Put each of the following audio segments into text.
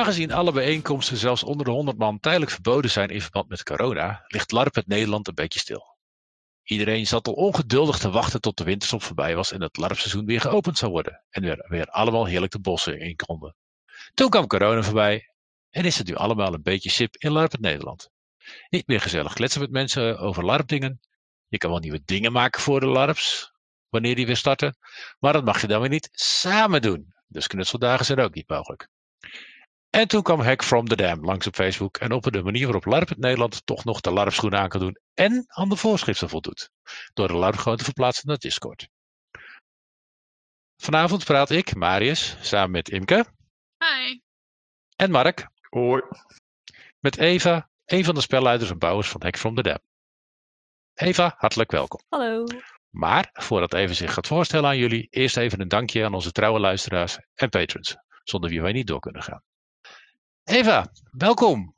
Aangezien alle bijeenkomsten zelfs onder de 100 man tijdelijk verboden zijn in verband met corona, ligt LARP het Nederland een beetje stil. Iedereen zat al ongeduldig te wachten tot de winterstop voorbij was en het LARP-seizoen weer geopend zou worden en weer, weer allemaal heerlijk de bossen in konden. Toen kwam corona voorbij en is het nu allemaal een beetje sip in LARP het Nederland. Niet meer gezellig kletsen met mensen over LARP-dingen. Je kan wel nieuwe dingen maken voor de LARPs, wanneer die weer starten, maar dat mag je dan weer niet samen doen. Dus knutseldagen zijn ook niet mogelijk. En toen kwam Hack from the Dam langs op Facebook en op de manier waarop LARP het Nederland toch nog de LARP-schoen aan kan doen en aan de voorschriften voldoet, door de LARP gewoon te verplaatsen naar Discord. Vanavond praat ik, Marius, samen met Imke. Hi. En Mark. Hoi. Met Eva, een van de spelleiders en bouwers van Hack from the Dam. Eva, hartelijk welkom. Hallo. Maar voordat Eva zich gaat voorstellen aan jullie, eerst even een dankje aan onze trouwe luisteraars en patrons, zonder wie wij niet door kunnen gaan. Eva, welkom.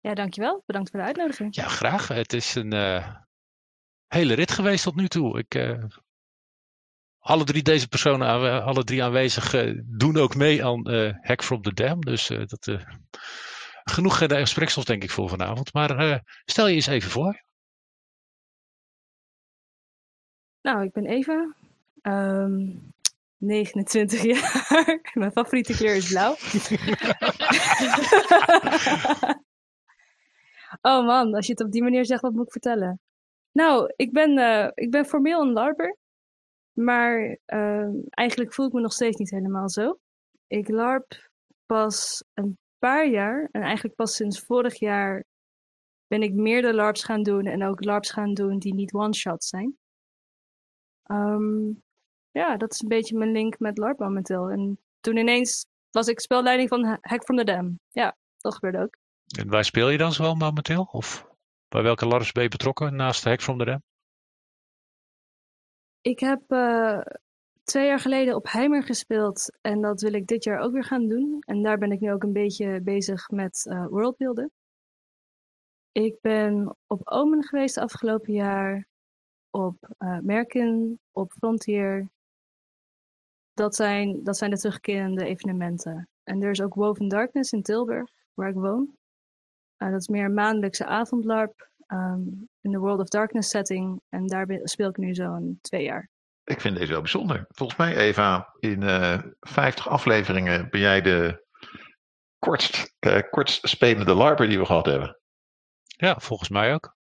Ja, dankjewel. Bedankt voor de uitnodiging. Ja, graag. Het is een uh, hele rit geweest tot nu toe. Ik, uh, alle drie deze personen, alle drie aanwezig, uh, doen ook mee aan Hack from the Dam. Dus dat, genoeg gespreksels denk ik voor vanavond. Maar stel je eens even voor. Nou, ik ben Eva. Um, 29 jaar. Mijn favoriete kleur is blauw. oh man, als je het op die manier zegt, wat moet ik vertellen? Nou, ik ben, uh, ik ben formeel een larper. Maar uh, eigenlijk voel ik me nog steeds niet helemaal zo. Ik larp pas een paar jaar. En eigenlijk pas sinds vorig jaar ben ik meerdere larps gaan doen. En ook larps gaan doen die niet one-shot zijn. Um, ja, dat is een beetje mijn link met LARP momenteel. En toen ineens was ik spelleiding van Hack from the Dam. Ja, dat gebeurde ook. En waar speel je dan zoal momenteel? Of bij welke LARPs ben je betrokken naast Hack from the Dam? Ik heb uh, twee jaar geleden op Heimer gespeeld. En dat wil ik dit jaar ook weer gaan doen. En daar ben ik nu ook een beetje bezig met uh, worldbuilden. Ik ben op Omen geweest afgelopen jaar. Op uh, Merkin, op Frontier, dat zijn, dat zijn de terugkerende evenementen. En er is ook Woven Darkness in Tilburg, waar ik woon. Uh, dat is meer een maandelijkse avondlarp um, in de World of Darkness setting. En daar speel ik nu zo'n twee jaar. Ik vind deze wel bijzonder. Volgens mij, Eva, in uh, eh, 50 afleveringen ben jij de kortst, uh, kortst spelende larper die we gehad hebben. Ja, volgens mij ook.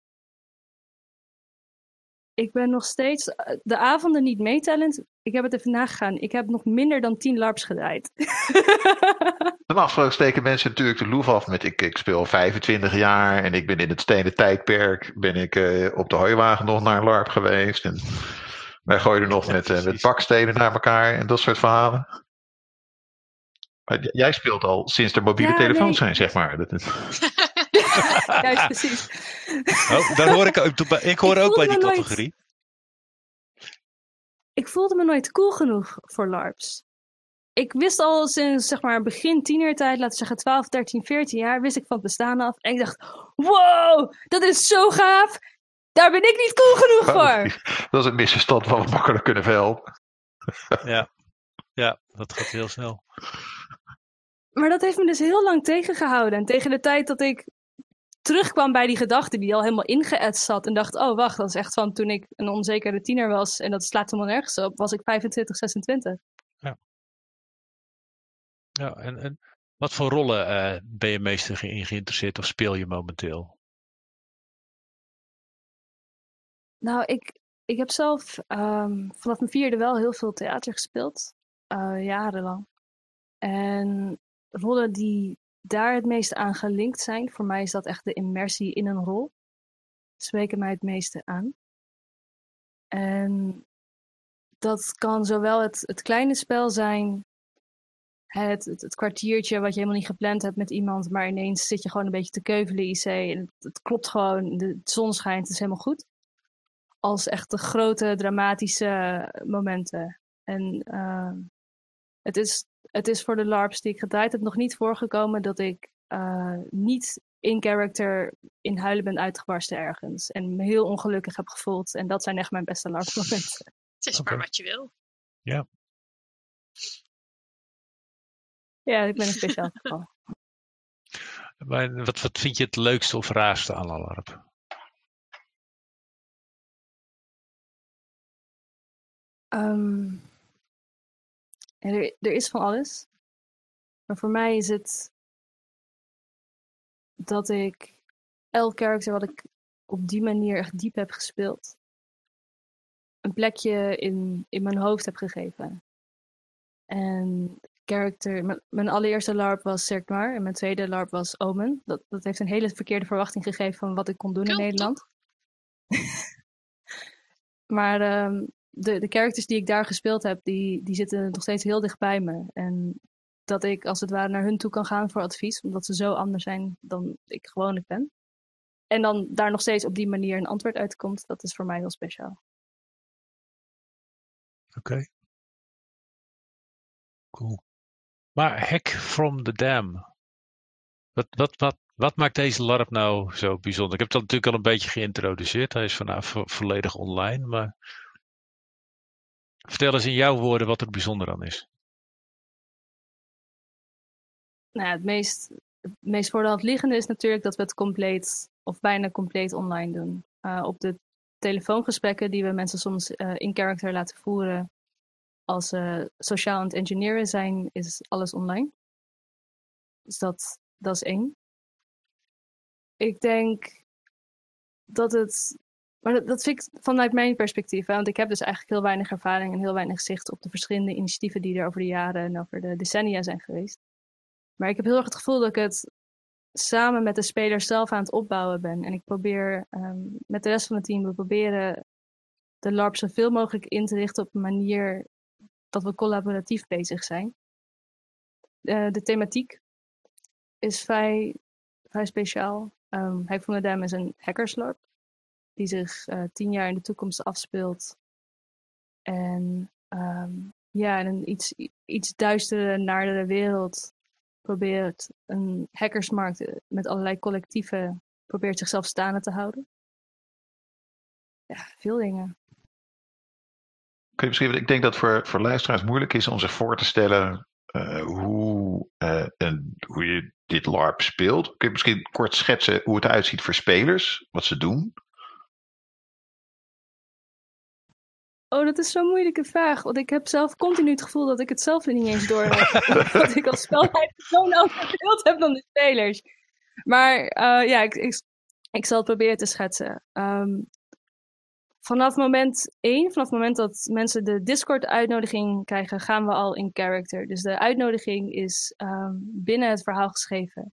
Ik ben nog steeds de avonden niet meetellend. Ik heb het even nagegaan. Ik heb nog minder dan 10 LARPs gedraaid. Normaal gesproken steken mensen natuurlijk de loef af met ik, ik speel 25 jaar en ik ben in het stenen tijdperk ben ik uh, op de hooiwagen nog naar LARP geweest. En wij gooien nog met, uh, met bakstenen naar elkaar en dat soort verhalen. Maar jij speelt al sinds er mobiele ja, telefoons nee. zijn, zeg maar. Dat is... Juist, precies. Oh, daar hoor ik, ik hoor ik ook bij die categorie. Nooit ik voelde me nooit cool genoeg voor LARPs. Ik wist al sinds zeg maar begin tienertijd, laten we zeggen 12, 13, 14 jaar, wist ik van het bestaan af. En ik dacht, wow, dat is zo gaaf. Daar ben ik niet cool genoeg voor. Dat is een misverstand wat we makkelijk kunnen verhelpen. Ja. ja, dat gaat heel snel. Maar dat heeft me dus heel lang tegengehouden. En tegen de tijd dat ik terugkwam bij die gedachte die al helemaal ingeëtst zat. En dacht, oh wacht, dat is echt van toen ik een onzekere tiener was. En dat slaat helemaal nergens op. Was ik 25, 26. Ja. Ja, en, en wat voor rollen uh, ben je meestal in geïnteresseerd of speel je momenteel? Nou, ik, ik heb zelf um, vanaf mijn vierde wel heel veel theater gespeeld. Uh, jarenlang. En rollen die daar het meeste aan gelinkt zijn. Voor mij is dat echt de immersie in een rol. Spreken mij het meeste aan. En dat kan zowel het, het kleine spel zijn, het, het, kwartiertje wat je helemaal niet gepland hebt met iemand, maar ineens zit je gewoon een beetje te keuvelen IC en het, klopt gewoon, de, zon schijnt, het is helemaal goed. Als echt de grote dramatische momenten. En uh, het is het is voor de LARPs die ik gedraaid heb nog niet voorgekomen dat ik uh, niet in character in huilen ben uitgebarsten ergens. En me heel ongelukkig heb gevoeld. En dat zijn echt mijn beste LARP momenten. Het is okay. maar wat je wil. Ja. Ja, ik ben een speciaal geval. Maar wat, wat vind je het leukste of raarste aan LARP? Um, er, er is van alles. Maar voor mij is het dat ik elk karakter wat ik op die manier echt diep heb gespeeld, een plekje in, in mijn hoofd heb gegeven. En character, mijn, mijn allereerste LARP was Cirque Noir en mijn tweede LARP was Omen. Dat, dat heeft een hele verkeerde verwachting gegeven van wat ik kon doen in Nederland. maar um, de, de characters die ik daar gespeeld heb, die, die zitten nog steeds heel dicht bij me. En dat ik als het ware naar hun toe kan gaan voor advies, omdat ze zo anders zijn dan ik gewoonlijk ben. En dan daar nog steeds op die manier een antwoord uitkomt, dat is voor mij heel speciaal. Oké. Cool. Maar Hack from the Dam. Wat, wat, wat, wat maakt deze LARP nou zo bijzonder? Ik heb dat natuurlijk al een beetje geïntroduceerd. Hij is vanaf volledig online. Maar vertel eens in jouw woorden wat er bijzonder aan is. Nou, het meest, het meest voor de hand liggende is natuurlijk dat we het compleet of bijna compleet online doen. Uh, op de telefoongesprekken die we mensen soms uh, in character laten voeren als ze sociaal aan het engineeren zijn, is alles online. Dus dat, dat is één. Ik denk dat het. Maar dat, vind ik vanuit mijn perspectief. Want ik heb dus eigenlijk heel weinig ervaring en heel weinig zicht op de verschillende initiatieven die er over de jaren en over de decennia zijn geweest. Maar ik heb heel erg het gevoel dat ik het samen met de spelers zelf aan het opbouwen ben. En ik probeer um, met de rest van het team, we proberen de LARP zoveel mogelijk in te richten op een manier dat we collaboratief bezig zijn. Uh, de thematiek is vrij, vrij speciaal. Um, de Dam is een hackerslarp die zich uh, tien jaar in de toekomst afspeelt. En um, ja, een iets, iets duistere, naardere wereld probeert een hackersmarkt eh, met allerlei collectieven probeert zichzelf staande te houden. Ja, veel dingen. Kun je misschien, ik denk dat voor, voor luisteraars moeilijk is om zich voor te stellen uh, hoe, en hoe je dit LARP speelt. Kun je misschien kort schetsen hoe het uitziet voor spelers, wat ze doen? Oh, dat is zo'n moeilijke vraag. Want ik heb zelf continu het gevoel dat ik het zelf niet eens door heb. dat ik als spelleider zo'n ander beeld heb dan de spelers. Maar uh, ja, ik, ik, ik, zal het proberen te schetsen. Um, vanaf moment één, vanaf het moment dat mensen de Discord-uitnodiging krijgen, gaan we al in character. Dus de uitnodiging is um, binnen het verhaal geschreven.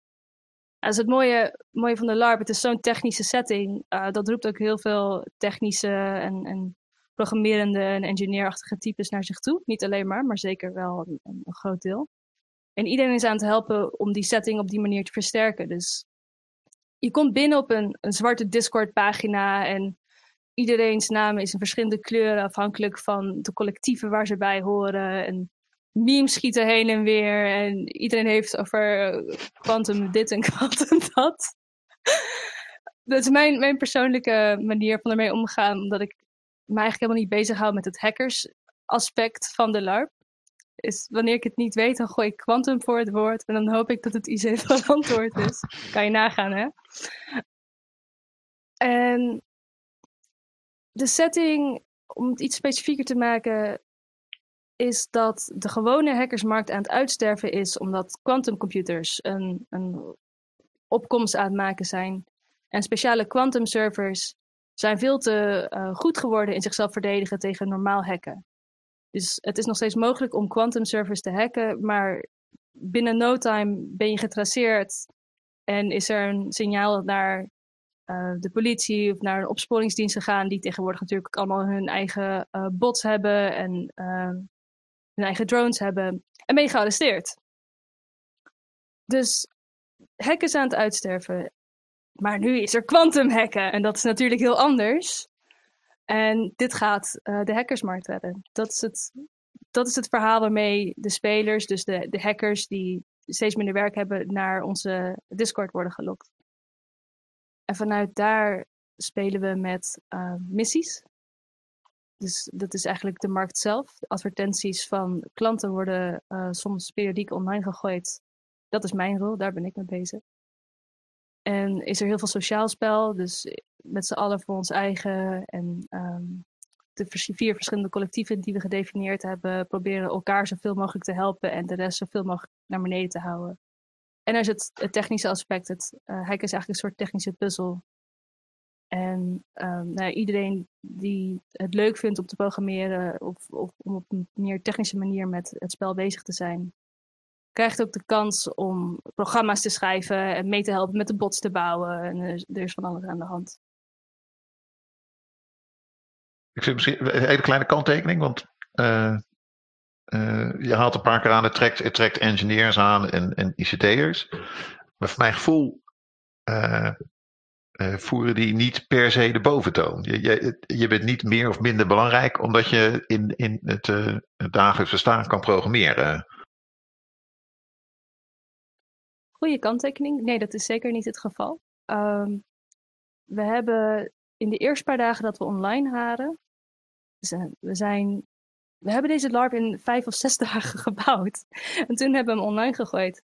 Dat is het mooie, mooie van de LARP. Het is zo'n technische setting. Uh, dat roept ook heel veel technische en, en programmerende en engineerachtige types naar zich toe. Niet alleen maar, maar zeker wel een, groot deel. En iedereen is aan het helpen om die setting op die manier te versterken. Dus je komt binnen op een, een zwarte Discord-pagina en iedereen's naam is in verschillende kleuren afhankelijk van de collectieven waar ze bij horen. En memes schieten heen en weer en iedereen heeft over quantum dit en quantum dat. Dat is mijn, mijn persoonlijke manier van ermee omgaan, omdat ik me eigenlijk helemaal niet bezighoud met het hackers aspect van de LARP. Is wanneer ik het niet weet, dan gooi ik quantum voor het woord en dan hoop ik dat het IC verantwoord is. Kan je nagaan, hè? En de setting, om het iets specifieker te maken, is dat de gewone hackersmarkt aan het uitsterven is omdat quantumcomputers een, een opkomst aan het maken zijn. En speciale quantum servers zijn veel te uh, goed geworden in zichzelf verdedigen tegen normaal hacken. Dus het is nog steeds mogelijk om quantum servers te hacken, maar binnen no time ben je getraceerd en is er een signaal naar uh, de politie of naar een opsporingsdienst gegaan, die tegenwoordig natuurlijk allemaal hun eigen uh, bots hebben en hun eigen drones hebben, en ben je gearresteerd. Dus hacken is aan het uitsterven. Maar nu is er quantum hacken en dat is natuurlijk heel anders. En dit gaat de hackersmarkt redden. Dat is het, dat is het verhaal waarmee de spelers, dus de, de hackers die steeds minder werk hebben, naar onze Discord worden gelokt. En vanuit daar spelen we met uh, missies. dus dat is eigenlijk de markt zelf. Advertenties van klanten worden uh, soms periodiek online gegooid. Dat is mijn rol, daar ben ik mee bezig. En is er heel veel sociaal spel, dus met z'n allen voor ons eigen. En um, de vier verschillende collectieven die we gedefinieerd hebben, proberen elkaar zoveel mogelijk te helpen en de rest zoveel mogelijk naar beneden te houden. En er het, technische aspect. Het, uh, is eigenlijk een soort technische puzzel. En um, nou, iedereen die het leuk vindt om te programmeren of, of, om op een meer technische manier met het spel bezig te zijn, krijgt ook de kans om programma's te schrijven en mee te helpen met de bots te bouwen. En er, is van alles aan de hand. Ik vind misschien een hele kleine kanttekening, want uh, uh, je haalt een paar keer aan, het trekt, trekt engineers aan en, en ICT'ers. Maar voor mijn gevoel uh, voeren die niet per se de boventoon. Je, je, bent niet meer of minder belangrijk omdat je in, in het, het dagelijks bestaan kan programmeren. Goede kanttekening. Nee, dat is zeker niet het geval. Um, we hebben in de eerste paar dagen dat we online waren, we zijn we hebben deze LARP in vijf of zes dagen gebouwd. En toen hebben we hem online gegooid.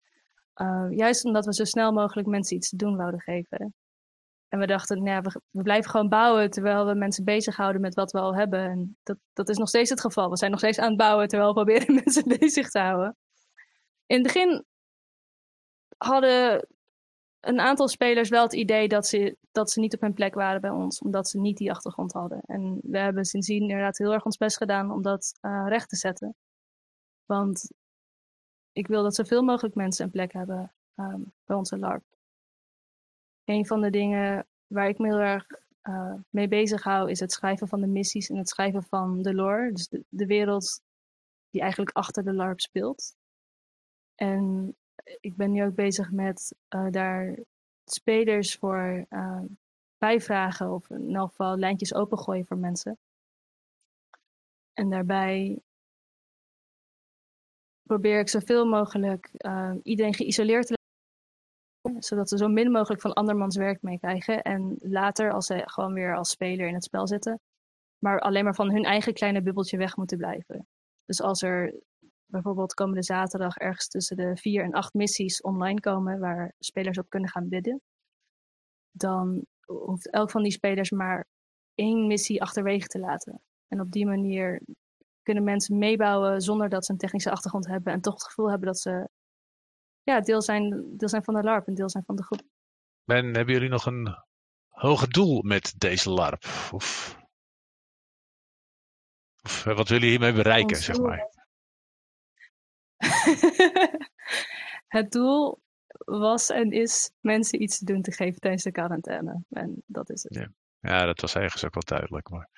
Uh, juist omdat we zo snel mogelijk mensen iets te doen wouden geven. En we dachten, nou ja, we, we, blijven gewoon bouwen terwijl we mensen bezighouden met wat we al hebben. En dat, dat is nog steeds het geval. We zijn nog steeds aan het bouwen terwijl we proberen mensen bezig te houden. In het begin hadden een aantal spelers wel het idee dat ze, dat ze niet op hun plek waren bij ons, omdat ze niet die achtergrond hadden. En we hebben sindsdien inderdaad heel erg ons best gedaan om dat uh, recht te zetten. Want ik wil dat zoveel mogelijk mensen een plek hebben um, bij onze LARP. Een van de dingen waar ik me heel erg uh, mee bezig hou, is het schrijven van de missies en het schrijven van de lore. Dus de wereld die eigenlijk achter de LARP speelt. En ik ben nu ook bezig met uh, daar spelers voor uh, bijvragen of in elk geval lijntjes opengooien voor mensen. En daarbij probeer ik zoveel mogelijk uh, iedereen geïsoleerd te laten, zodat ze zo min mogelijk van andermans werk meekrijgen. En later, als ze gewoon weer als speler in het spel zitten, maar alleen maar van hun eigen kleine bubbeltje weg moeten blijven. Dus als er bijvoorbeeld komende zaterdag ergens tussen de vier en acht missies online komen waar spelers op kunnen gaan bidden, dan hoeft elk van die spelers maar één missie achterwege te laten. En op die manier kunnen mensen meebouwen zonder dat ze een technische achtergrond hebben en toch het gevoel hebben dat ze ja, deel, zijn, deel zijn van de LARP en deel zijn van de groep. En hebben jullie nog een hoger doel met deze LARP? Of, of wat willen jullie hiermee bereiken, zeg maar? het doel was en is mensen iets te doen te geven tijdens de quarantaine. En dat is het. Ja. Ja, dat was ergens ook wel duidelijk. Maar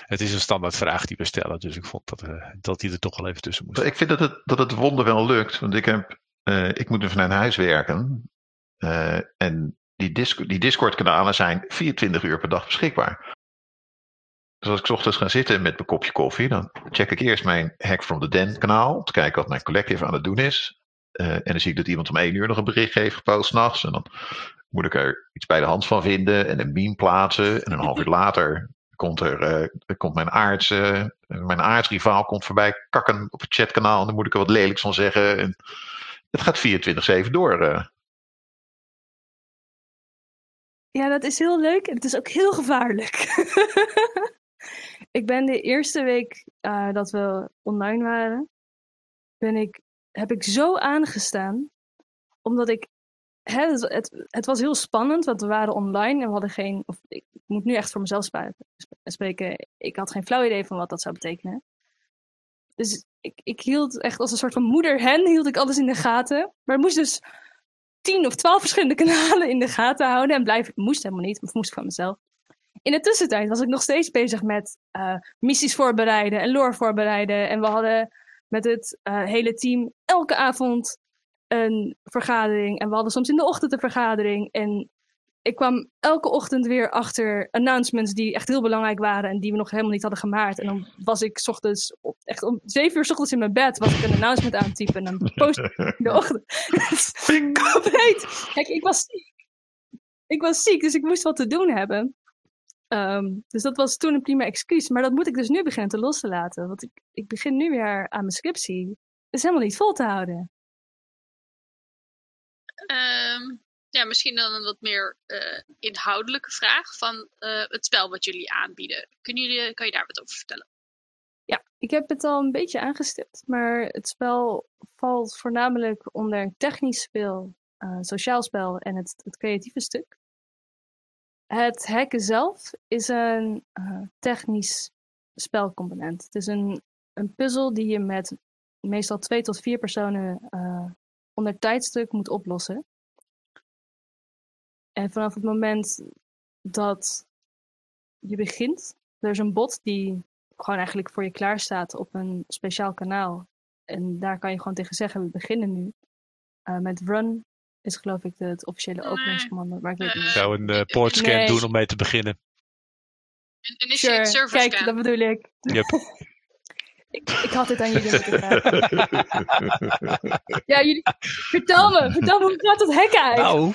het is een standaard vraag die we stellen. Dus ik vond dat, uh, dat die er toch wel even tussen moest. Ik vind dat het, dat het wonder wel lukt. Want ik, heb, uh, ik moet nu vanuit huis werken. Uh, en die, Discord, die Discord-kanalen zijn 24 uur per dag beschikbaar. Dus als ik ochtends ga zitten met mijn kopje koffie, dan check ik eerst mijn Hack from the Den kanaal. Om te kijken wat mijn collective aan het doen is. Uh, en dan zie ik dat iemand om één uur nog een bericht heeft gepost s'nachts. En dan moet ik er iets bij de hand van vinden en een meme plaatsen. En een half uur later komt er uh, komt mijn aards, uh, mijn aardsrivaal komt voorbij kakken op het chatkanaal. En dan moet ik er wat lelijks van zeggen. En het gaat 24-7 door. Ja, dat is heel leuk en het is ook heel gevaarlijk. ik ben de eerste week uh, dat we online waren, ben ik, heb ik zo aangestaan. Omdat ik. Hè, het, het, was heel spannend, want we waren online en we hadden geen. Of, ik moet nu echt voor mezelf spreken. Ik had geen flauw idee van wat dat zou betekenen. Dus ik, ik hield echt als een soort van moeder hen, hield ik alles in de gaten. Maar moest dus tien of twaalf verschillende kanalen in de gaten houden. En blijven, moest helemaal niet, maar moest van mezelf. In de tussentijd was ik nog steeds bezig met uh, missies voorbereiden en lore voorbereiden. En we hadden met het uh, hele team elke avond een vergadering. En we hadden soms in de ochtend een vergadering. En ik kwam elke ochtend weer achter announcements die echt heel belangrijk waren en die we nog helemaal niet hadden gemaakt. En dan was ik ochtends, op, echt om zeven uur ochtends in mijn bed, was ik een announcement aan het typen en dan post ik in de ochtend. Compleet. Kijk, ik was ziek. Ik was ziek, dus ik moest wat te doen hebben. Ehm, dus dat was toen een prima excuus. Maar dat moet ik dus nu beginnen te los te laten. Want ik, ik begin nu weer aan mijn scriptie. Het is helemaal niet vol te houden. Ehm, ja, misschien dan een wat meer eh, inhoudelijke vraag van eh, het spel wat jullie aanbieden. Kunnen jullie, kan je daar wat over vertellen? Ja, ik heb het al een beetje aangestipt. Maar het spel valt voornamelijk onder een technisch spel, uh, sociaal spel en het, het creatieve stuk. Het hacken zelf is een uh, technisch spelcomponent. Het is een, een puzzel die je met meestal twee tot vier personen uh, onder tijdstuk moet oplossen. En vanaf het moment dat je begint, er is een bot die gewoon eigenlijk voor je klaar staat op een speciaal kanaal. En daar kan je gewoon tegen zeggen, we beginnen nu. Uh, met run is geloof ik de, het officiële openingscommando. Maar ik weet niet. Zou een uh, poortscan nee. doen om mee te beginnen. Een initiate sure. server Kijk, scan. dat bedoel ik. Yep. ik. Ik had dit aan jullie moeten vragen. ja, jullie... Vertel me, vertel me, hoe gaat het hacken uit? Nou,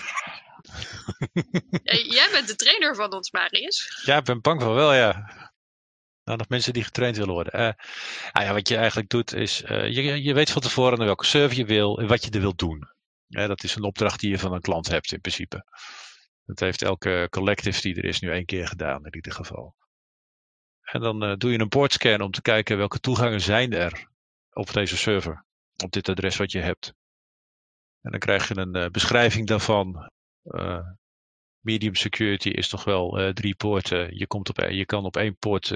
jij bent de trainer van ons, Marius. ja, ik ben bang van wel, ja. Nou, nog mensen die getraind willen worden. Eh, nou ja, wat je eigenlijk doet is, eh, je, je weet van tevoren naar welke server je wil en wat je er wilt doen. Dat is een opdracht die je van een klant hebt in principe. Dat heeft elke collective die er is nu één keer gedaan in ieder geval. En dan uh, doe je een portscan om te kijken welke toegangen zijn er op deze server. Op dit adres wat je hebt. En dan krijg je een uh, beschrijving daarvan. Uh, medium security is toch wel drie poorten. Je, komt op, je kan op één poort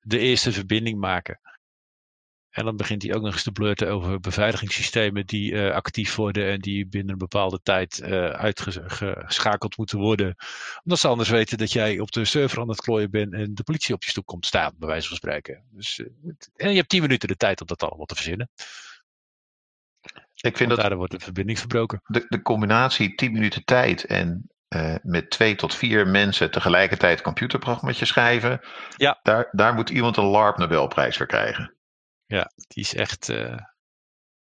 de eerste verbinding maken. En dan begint hij ook nog eens te blurten over beveiligingssystemen die uh, actief worden en die binnen een bepaalde tijd uh, uitgeschakeld moeten worden. Omdat ze anders weten dat jij op de server aan het klooien bent en de politie op je stoep komt staan, bij wijze van spreken. Dus, uh, en je hebt tien minuten de tijd om dat allemaal te verzinnen. Ik vind Want daardoor wordt de verbinding verbroken. De, de combinatie 10 minuten tijd en uh, met twee tot vier mensen tegelijkertijd computerprogramma's schrijven. Ja. Daar, daar moet iemand een LARP Nobelprijs voor krijgen. Ja, die is echt. Uh...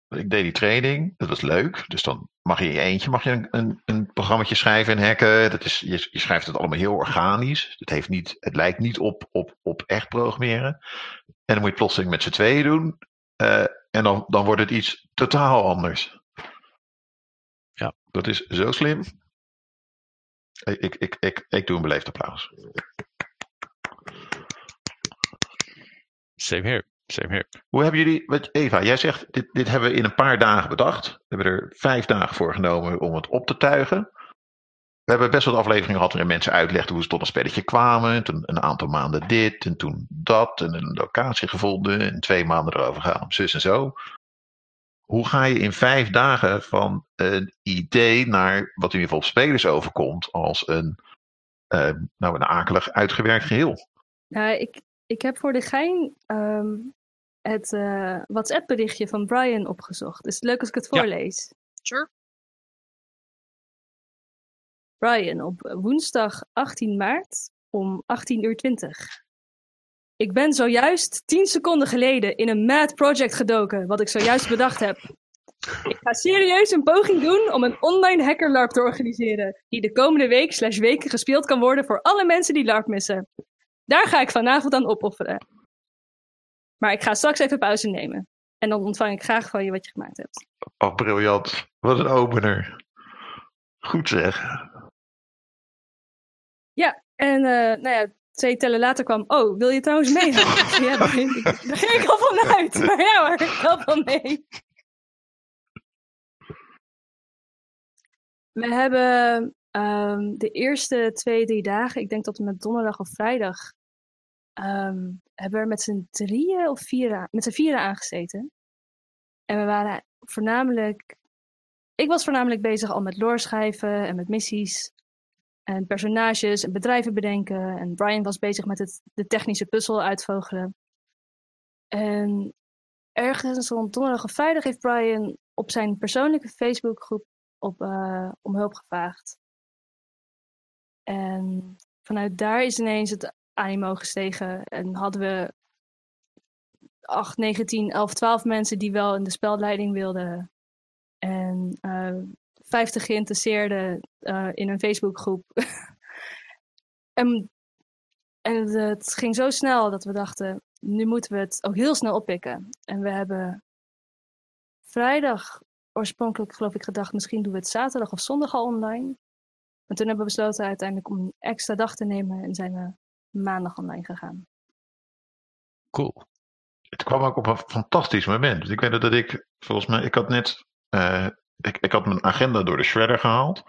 Ik deed die training, dat was leuk. Dus dan mag je in je eentje mag je een, een, een programma schrijven en hacken. Dat is, je, je, schrijft het allemaal heel organisch. Het, heeft niet, het lijkt niet op, op, op echt programmeren. En dan moet je het plotseling met z'n tweeën doen. Uh, en dan, dan wordt het iets totaal anders. Ja. Dat is zo slim. Ik, ik, ik, ik, ik doe een beleefd applaus. Same here. Same here. Hoe hebben jullie, wat, Eva, jij zegt, dit, dit hebben we in een paar dagen bedacht. We hebben er vijf dagen voor genomen om het op te tuigen. We hebben best wat afleveringen gehad waarin mensen uitlegden hoe ze tot een spelletje kwamen. Toen een aantal maanden dit en toen dat en een locatie gevonden en twee maanden erover gaan, zus en zo. Hoe ga je in vijf dagen van een idee naar wat in ieder geval op spelers overkomt als een, uh, nou, een akelig uitgewerkt geheel? Nou, ik, ik heb voor de gein um, het uh, WhatsApp-berichtje van Brian opgezocht. Is het leuk als ik het voorlees? Ja. Sure. Brian, op woensdag 18 maart om 18.20 uur. Ik ben zojuist 10 seconden geleden in een mad project gedoken, wat ik zojuist bedacht heb. Ik ga serieus een poging doen om een online hacker LARP te organiseren, die de komende week slash weken gespeeld kan worden voor alle mensen die LARP missen. Daar ga ik vanavond aan opofferen. Maar ik ga straks even pauze nemen. En dan ontvang ik graag van je wat je gemaakt hebt. Oh, briljant. Wat een opener. Goed zeg. Ja, en uh, nou ja, twee tellen later kwam, oh, wil je trouwens meegaan? ja, daar, daar ging ik al van uit. Maar ja hoor, ik help wel mee. We hebben um, de eerste twee, drie dagen, ik denk dat we met donderdag of vrijdag, um, hebben we er met z'n drieën of vieren, met z'n vieren aangezeten. En we waren voornamelijk, ik was voornamelijk bezig al met lore schrijven en met missies. En personages en bedrijven bedenken. En Brian was bezig met het, de technische puzzel uitvogelen. En ergens rond donderdag of vrijdag heeft Brian op zijn persoonlijke Facebookgroep op, uh, om hulp gevraagd. En vanuit daar is ineens het animo gestegen. En hadden we 8, 9, 10, 11, 12 mensen die wel in de spelleiding wilden. En uh, 50 geïnteresseerden uh, in een Facebookgroep. en En het, ging zo snel dat we dachten, nu moeten we het ook heel snel oppikken. En we hebben vrijdag oorspronkelijk geloof ik gedacht, misschien doen we het zaterdag of zondag al online. En toen hebben we besloten uiteindelijk om een extra dag te nemen en zijn we maandag online gegaan. Cool. Het kwam ook op een fantastisch moment. Ik weet dat ik, volgens mij, ik had net, uh, ik, ik had mijn agenda door de shredder gehaald.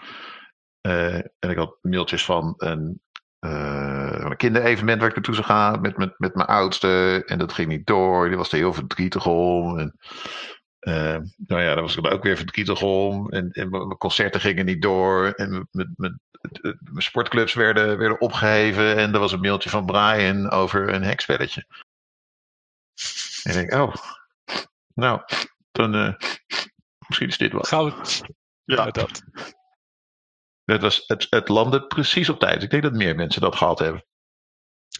Uh, en ik had mailtjes van een, uh, een kinderevenement waar ik naartoe zou gaan met, met, met mijn oudste. En dat ging niet door. Die was er heel verdrietig om. En, nou ja, daar was ik ook weer verdrietig om. En, en mijn concerten gingen niet door. En mijn, mijn sportclubs werden, werden opgeheven. En er was een mailtje van Brian over een hekspelletje. En ik denk, oh, nou, dan uh, misschien is dit wat. Gaan we ja. met dat. Het, was, het, het landde precies op tijd. Ik denk dat meer mensen dat gehad hebben.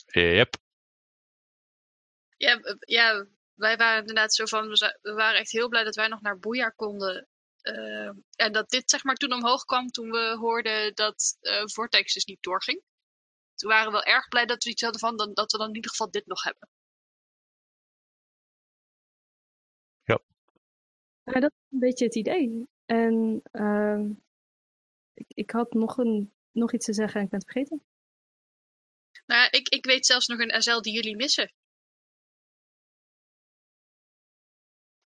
Yep. Ja, ja, wij waren inderdaad zo van, we waren echt heel blij dat wij nog naar Boeja konden. Uh, en dat dit zeg maar toen omhoog kwam toen we hoorden dat uh, Vortex dus niet doorging. Toen waren we wel erg blij dat we iets hadden van dan, dat we dan in ieder geval dit nog hebben. Ja. ja dat is een beetje het idee. En uh, ik, ik had nog, een, nog iets te zeggen en ik ben het vergeten. Nou, ik, ik weet zelfs nog een SL die jullie missen.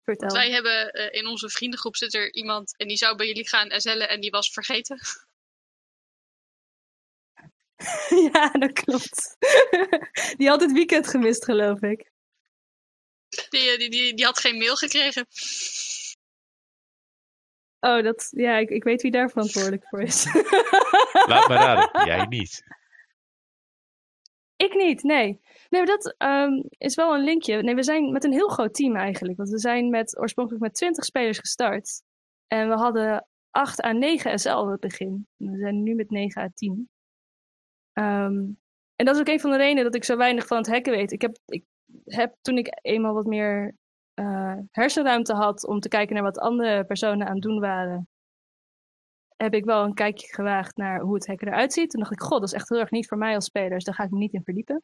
Vertel. Want wij hebben uh, in onze vriendengroep zit er iemand en die zou bij jullie gaan SL'en en die was vergeten. ja, dat klopt. die had het weekend gemist, geloof ik. Die, die, die, die had geen mail gekregen. Oh, dat, ja, ik, ik weet wie daar verantwoordelijk voor is. Laat maar raden, jij niet. Ik niet, nee. Nee, maar dat um, is wel een linkje. Nee, we zijn met een heel groot team eigenlijk. Want we zijn met, oorspronkelijk met 20 spelers gestart. En we hadden 8 à 9 SL aan het begin. We zijn nu met 9 à 10. Um, en dat is ook een van de redenen dat ik zo weinig van het hacken weet. Ik heb, ik heb toen ik eenmaal wat meer uh, hersenruimte had om te kijken naar wat andere personen aan het doen waren, heb ik wel een kijkje gewaagd naar hoe het hacken eruit ziet. Toen dacht ik, god, dat is echt heel erg niet voor mij als speler, dus daar ga ik me niet in verdiepen.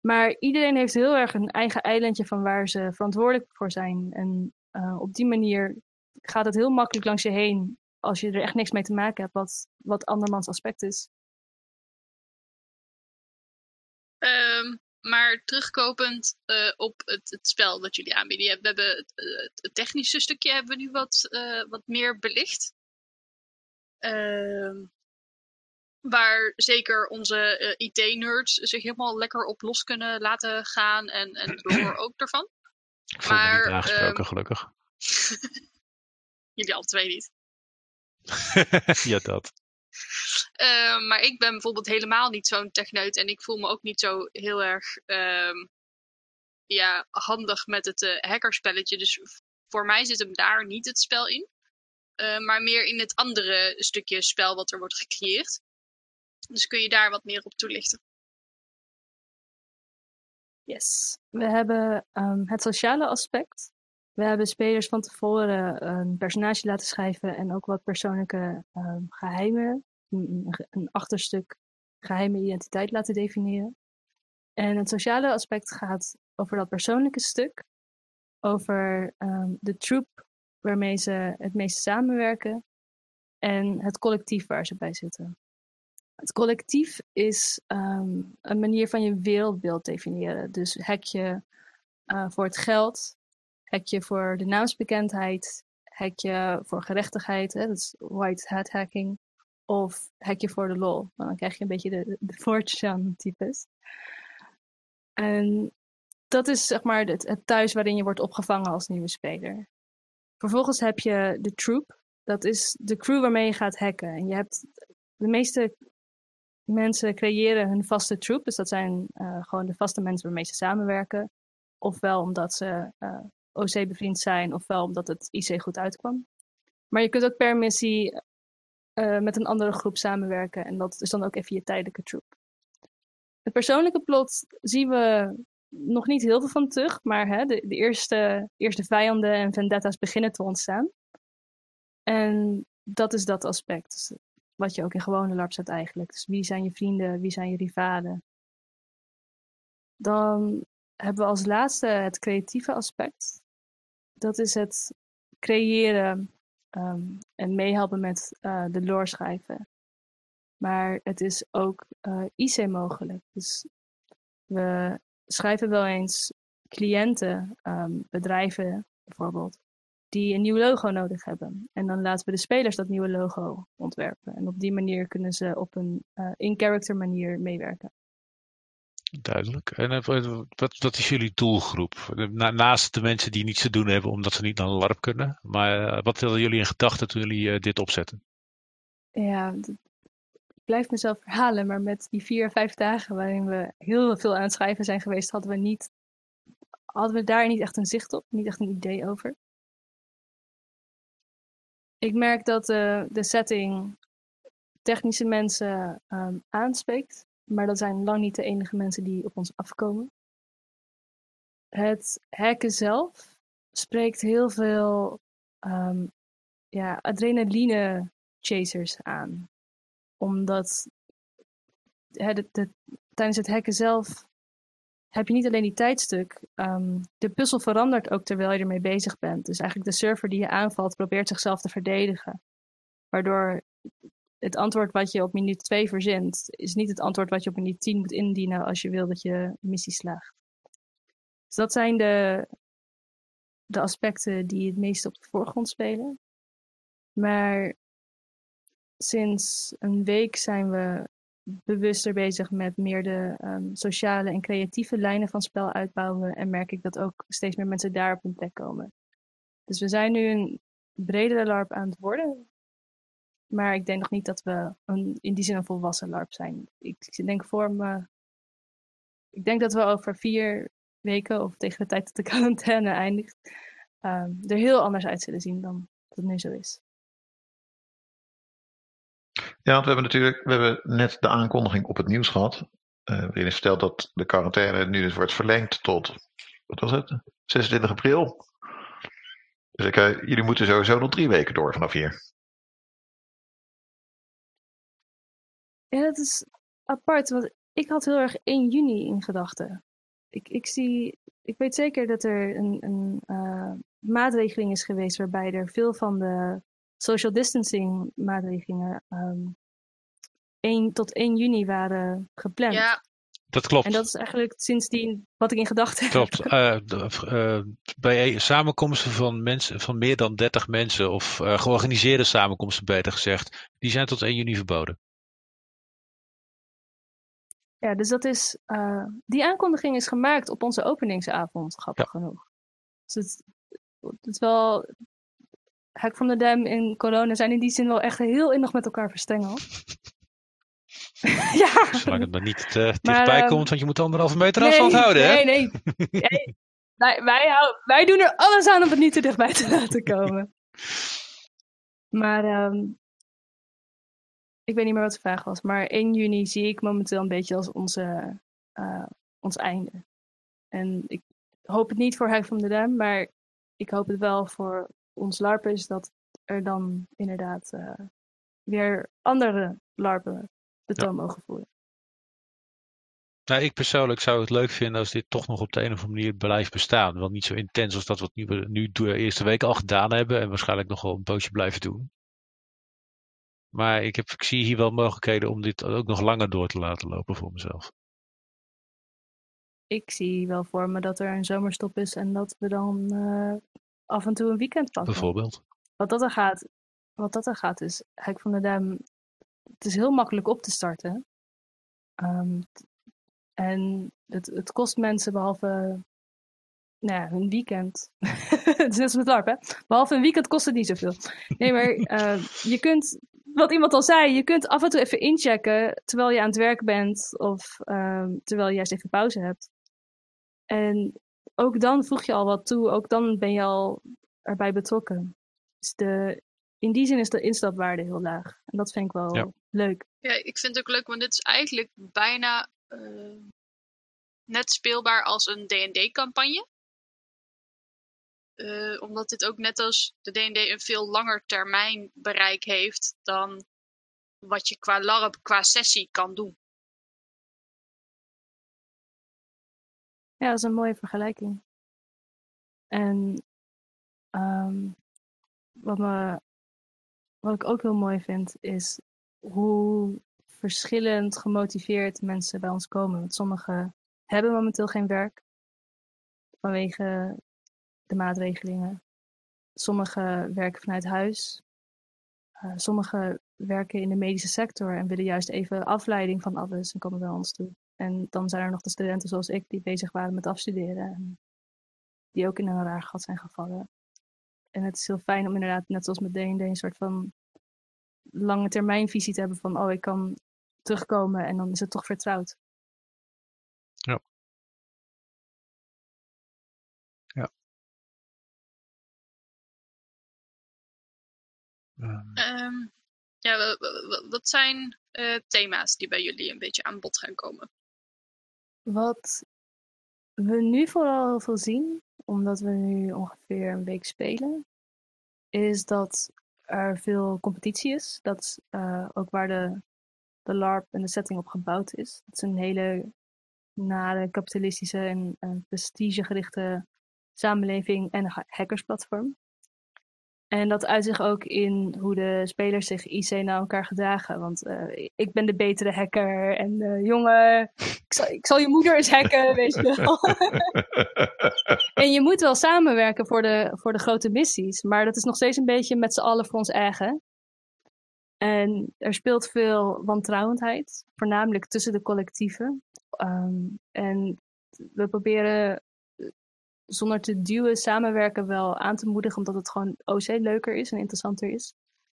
Maar iedereen heeft heel erg een eigen eilandje van waar ze verantwoordelijk voor zijn. En uh, op die manier gaat het heel makkelijk langs je heen als je er echt niks mee te maken hebt wat, wat andermans aspect is. Um, maar terugkopend uh, op het, het, spel dat jullie aanbieden. We hebben het, het technische stukje hebben we nu wat, uh, wat meer belicht. Uh, waar zeker onze uh, IT-nerds zich helemaal lekker op los kunnen laten gaan en, en door ook ervan. Ik voel maar, me niet aangesproken, gelukkig. jullie alle twee niet. ja, dat. Uh, maar ik ben bijvoorbeeld helemaal niet zo'n techneut en ik voel me ook niet zo heel erg uh, ja, handig met het uh, hackerspelletje. Dus voor mij zit hem daar niet het spel in, uh, maar meer in het andere stukje spel wat er wordt gecreëerd. Dus kun je daar wat meer op toelichten? Yes, we hebben um, het sociale aspect. We hebben spelers van tevoren een personage laten schrijven en ook wat persoonlijke um, geheimen, een, achterstuk geheime identiteit laten definiëren. En het sociale aspect gaat over dat persoonlijke stuk, over um, de troep waarmee ze het meeste samenwerken en het collectief waar ze bij zitten. Het collectief is um, een manier van je wereldbeeld definiëren. Dus hack je uh, voor het geld, hack je voor de naamsbekendheid, hack je voor gerechtigheid, hè, dat is white hat hacking, of hack je voor de lol. Dan krijg je een beetje de, de 4chan types. En dat is zeg maar het thuis waarin je wordt opgevangen als nieuwe speler. Vervolgens heb je de troop. Dat is de crew waarmee je gaat hacken. En je hebt de meeste mensen creëren hun vaste troep. Dus dat zijn uh, gewoon de vaste mensen waarmee ze samenwerken. Ofwel omdat ze uh, OC bevriend zijn, ofwel omdat het IC goed uitkwam. Maar je kunt ook per missie uh, met een andere groep samenwerken. En dat is dan ook even je tijdelijke troep. Het persoonlijke plot zien we nog niet heel veel van terug. Maar hè, de, de eerste, eerste vijanden en vendetta's beginnen te ontstaan. En dat is dat aspect. Dus wat je ook in gewone LARP zet eigenlijk. Dus wie zijn je vrienden, wie zijn je rivalen? Dan hebben we als laatste het creatieve aspect. Dat is het creëren ehm, en meehelpen met uh, de lore schrijven. Maar het is ook uh, IC mogelijk. Dus we schrijven wel eens cliënten, um, bedrijven bijvoorbeeld, die een nieuw logo nodig hebben. En dan laten we de spelers dat nieuwe logo ontwerpen. En op die manier kunnen ze op een uh, in-character manier meewerken. Duidelijk. En uh, wat, wat is jullie doelgroep? Na, naast de mensen die niets te doen hebben omdat ze niet naar een LARP kunnen. Maar uh, wat hadden jullie in gedachten toen jullie dit opzetten? Ja, blijf mezelf herhalen, maar met die vier, vijf dagen waarin we heel veel aan het schrijven zijn geweest, hadden we, niet, hadden we daar niet echt een zicht op, niet echt een idee over. Ik merk dat uh, de setting technische mensen um, aanspreekt, maar dat zijn lang niet de enige mensen die op ons afkomen. Het hacken zelf spreekt heel veel um, ja, adrenaline chasers aan. Omdat hè, de, de, tijdens het hacken zelf heb je niet alleen die tijdstuk. Um, de puzzel verandert ook terwijl je ermee bezig bent. Dus eigenlijk de server die je aanvalt probeert zichzelf te verdedigen. Waardoor het antwoord wat je op minuut 2 verzint, is niet het antwoord wat je op minuut 10 moet indienen als je wil dat je missie slaagt. Dus dat zijn de, de aspecten die het meest op de voorgrond spelen. Maar sinds een week zijn we bewuster bezig met meer de um, sociale en creatieve lijnen van spel uitbouwen. En merk ik dat ook steeds meer mensen daar op hun plek komen. Dus we zijn nu een bredere LARP aan het worden. Maar ik denk nog niet dat we een, in die zin een volwassen LARP zijn. Ik, denk voor me. Ik denk dat we over vier weken of tegen de tijd dat de quarantaine eindigt. Um, er heel anders uit zullen zien dan dat het nu zo is. Ja, want we hebben natuurlijk we hebben net de aankondiging op het nieuws gehad. Uh, waarin is verteld dat de quarantaine nu dus wordt verlengd tot, wat was het? 26 april. Dus ik, uh, jullie moeten sowieso nog drie weken door vanaf hier. Ja, dat is apart, want ik had heel erg 1 juni in gedachten. Ik, ik, zie, ik weet zeker dat er een, een uh, maatregeling is geweest waarbij er veel van de social distancing maatregelingen um, 1 tot 1 juni waren gepland. Ja. Dat klopt. En dat is eigenlijk sindsdien wat ik in gedachten heb. Klopt. Uh, uh, bij samenkomsten van mensen, van meer dan 30 mensen, of uh, georganiseerde samenkomsten beter gezegd, die zijn tot 1 juni verboden. Ja, dus dat is, die aankondiging is gemaakt op onze openingsavond, grappig ja. genoeg. Dus het, het is wel Hek van de Dam en corona zijn in die zin wel echt heel innig met elkaar verstrengeld. ja. Zolang het maar niet te dichtbij uh, komt, want je moet anderhalve meter nee, afstand houden, nee, hè? Nee, nee. wij, wij, hou, wij doen er alles aan om het niet te dichtbij te laten komen. maar um, ik weet niet meer wat de vraag was. Maar 1 juni zie ik momenteel een beetje als onze, uh, ons einde. En ik hoop het niet voor Hek van de Dam, maar ik hoop het wel voor ons LARP is dat er dan inderdaad uh, weer andere LARPen de toon ja. mogen voeren. Nou, ik persoonlijk zou het leuk vinden als dit toch nog op de een of andere manier blijft bestaan. Wel niet zo intens als dat wat we nu, nu de eerste week al gedaan hebben en waarschijnlijk nog wel een poosje blijven doen. Maar ik, heb, ik zie hier wel mogelijkheden om dit ook nog langer door te laten lopen voor mezelf. Ik zie wel voor me dat er een zomerstop is en dat we dan uh, af en toe een weekend pakken. Bijvoorbeeld. Wat dat er gaat, wat dat er gaat is, Hek van Duim, het is heel makkelijk op te starten. Um, en het, het kost mensen behalve nou ja, een weekend. het is net als met LARP, hè? Behalve een weekend kost het niet zoveel. Nee, maar uh, je kunt, wat iemand al zei, je kunt af en toe even inchecken terwijl je aan het werk bent of uh, terwijl je juist even pauze hebt. En ook dan voeg je al wat toe, ook dan ben je al erbij betrokken. Dus de, in die zin is de instapwaarde heel laag. En dat vind ik wel ja. leuk. Ja, ik vind het ook leuk, want dit is eigenlijk bijna uh, net speelbaar als een D&D-campagne. Uh, omdat dit ook net als de D&D een veel langer termijn bereik heeft dan wat je qua LARP, qua sessie kan doen. Ja, dat is een mooie vergelijking. En ehm, wat, me, wat ik ook heel mooi vind, is hoe verschillend gemotiveerd mensen bij ons komen. Want sommigen hebben momenteel geen werk vanwege de maatregelingen. Sommigen werken vanuit huis. Uh, sommigen werken in de medische sector en willen juist even afleiding van alles en komen bij ons toe. En dan zijn er nog de studenten zoals ik die bezig waren met afstuderen. En die ook in een raar gat zijn gevallen. En het is heel fijn om inderdaad, net zoals met D&D, een soort van lange termijn visie te hebben van, oh, ik kan terugkomen en dan is het toch vertrouwd. Ja. Ja. Um. ja, wat zijn uh, thema's die bij jullie een beetje aan bod gaan komen? Wat we nu vooral heel veel zien, omdat we nu ongeveer een week spelen, is dat er veel competitie is. Dat is uh, ook waar de, de LARP en de setting op gebouwd is. Het is een hele nare, kapitalistische en, en prestigegerichte samenleving en hackersplatform. En dat uit zich ook in hoe de spelers zich IC naar elkaar gedragen. Want uh, ik ben de betere hacker en uh, jongen, ik zal, ik zal, je moeder eens hacken, weet je wel. en je moet wel samenwerken voor de, voor de grote missies. Maar dat is nog steeds een beetje met z'n allen voor ons eigen. En er speelt veel wantrouwendheid, voornamelijk tussen de collectieven. Um, en we proberen zonder te duwen samenwerken wel aan te moedigen, omdat het gewoon OC leuker is en interessanter is.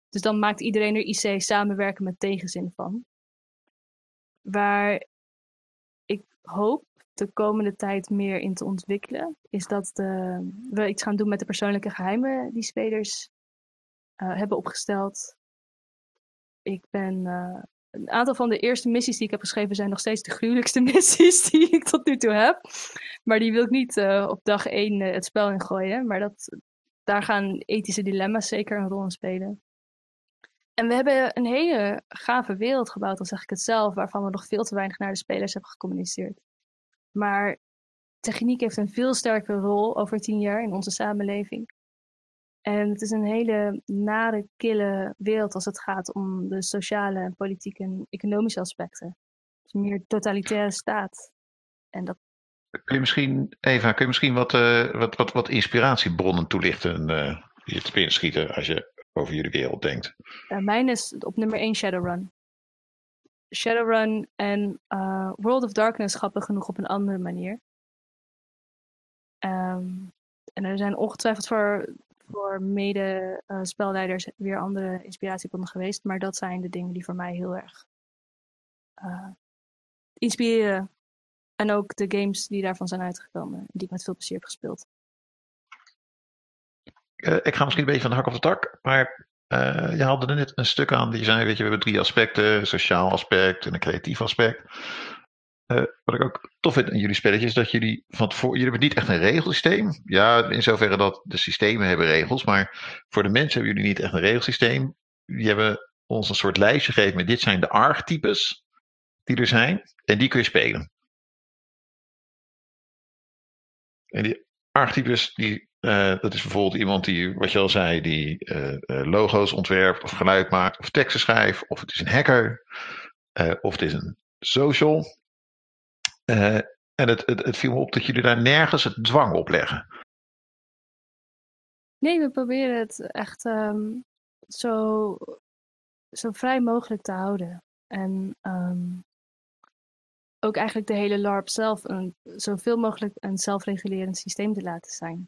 Dus dan maakt iedereen er IC samenwerken met tegenzin van. Waar ik hoop de komende tijd meer in te ontwikkelen, is dat de, we iets gaan doen met de persoonlijke geheimen die spelers uh, hebben opgesteld. Ik ben uh, een aantal van de eerste missies die ik heb geschreven zijn nog steeds de gruwelijkste missies die ik tot nu toe heb. Maar die wil ik niet uh, op dag één uh, het spel ingooien. Maar dat, daar gaan ethische dilemma's zeker een rol in spelen. En we hebben een hele gave wereld gebouwd, al zeg ik het zelf, waarvan we nog veel te weinig naar de spelers hebben gecommuniceerd. Maar techniek heeft een veel sterkere rol over tien jaar in onze samenleving. En het is een hele nare, kille wereld als het gaat om de sociale, politieke en economische aspecten. Het is een meer totalitaire staat. En dat... Kun je misschien, Eva, kun je misschien wat, uh, wat, wat, wat inspiratiebronnen toelichten uh, die het binnen schieten als je over jullie wereld denkt? Uh, mijn is op nummer 1 Shadowrun. Shadowrun en World of Darkness grappig genoeg op een andere manier. Um, en er zijn ongetwijfeld voor voor mede-spelleiders weer andere inspiratiebronnen geweest. Maar dat zijn de dingen die voor mij heel erg uh, inspireren. En ook de games die daarvan zijn uitgekomen, die ik met veel plezier heb gespeeld. Uh, ik ga misschien een beetje van de hak op de tak, maar uh, je haalde er net een stuk aan die zei, weet je, we hebben drie aspecten, sociaal aspect en een creatief aspect. Uh, wat ik ook tof vind in jullie spelletjes, is dat jullie van tevoren, jullie hebben niet echt een regelsysteem. Ja, in zoverre dat de systemen hebben regels, maar voor de mensen hebben jullie niet echt een regelsysteem. Die hebben ons een soort lijstje gegeven met dit zijn de archetypes die er zijn en die kun je spelen. En die archetypes, die, uh, dat is bijvoorbeeld iemand die, wat je al zei, die uh, logo's ontwerpt of geluid maakt of teksten schrijft, of het is een hacker, of het is een social. Uh, en het, het, het, viel me op dat jullie daar nergens het dwang op leggen. Nee, we proberen het echt um, zo, zo vrij mogelijk te houden. En um, ook eigenlijk de hele LARP zelf een, zoveel mogelijk een zelfregulerend systeem te laten zijn.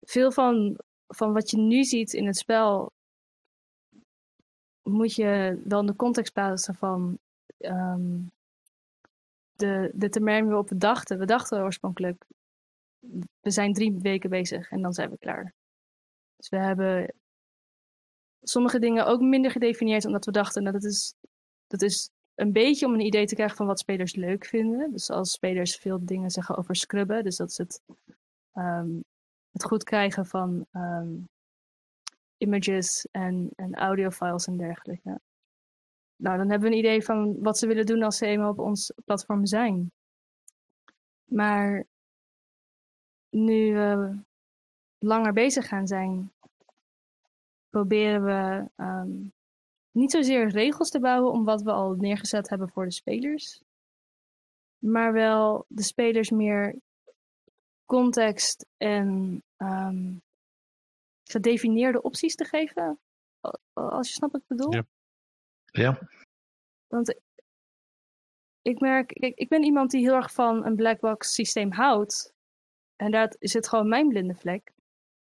Veel van, van wat je nu ziet in het spel moet je wel in de context plaatsen van um, de, de termijn waar we dachten. We dachten oorspronkelijk, we zijn drie weken bezig en dan zijn we klaar. Dus we hebben sommige dingen ook minder gedefinieerd, omdat we dachten, dat is, dat is een beetje om een idee te krijgen van wat spelers leuk vinden. Dus als spelers veel dingen zeggen over scrubben, dus dat is het, um, het goed krijgen van um, images en, en audiofiles en dergelijke. Nou, dan hebben we een idee van wat ze willen doen als ze eenmaal op ons platform zijn. Maar nu we langer bezig gaan zijn, proberen we ehm, niet zozeer regels te bouwen om wat we al neergezet hebben voor de spelers, maar wel de spelers meer context en um, gedefinieerde opties te geven. Als je snapt wat ik bedoel. Ja. Ja. Want ik merk, ik, ik ben iemand die heel erg van een black box systeem houdt. En is het gewoon mijn blinde vlek.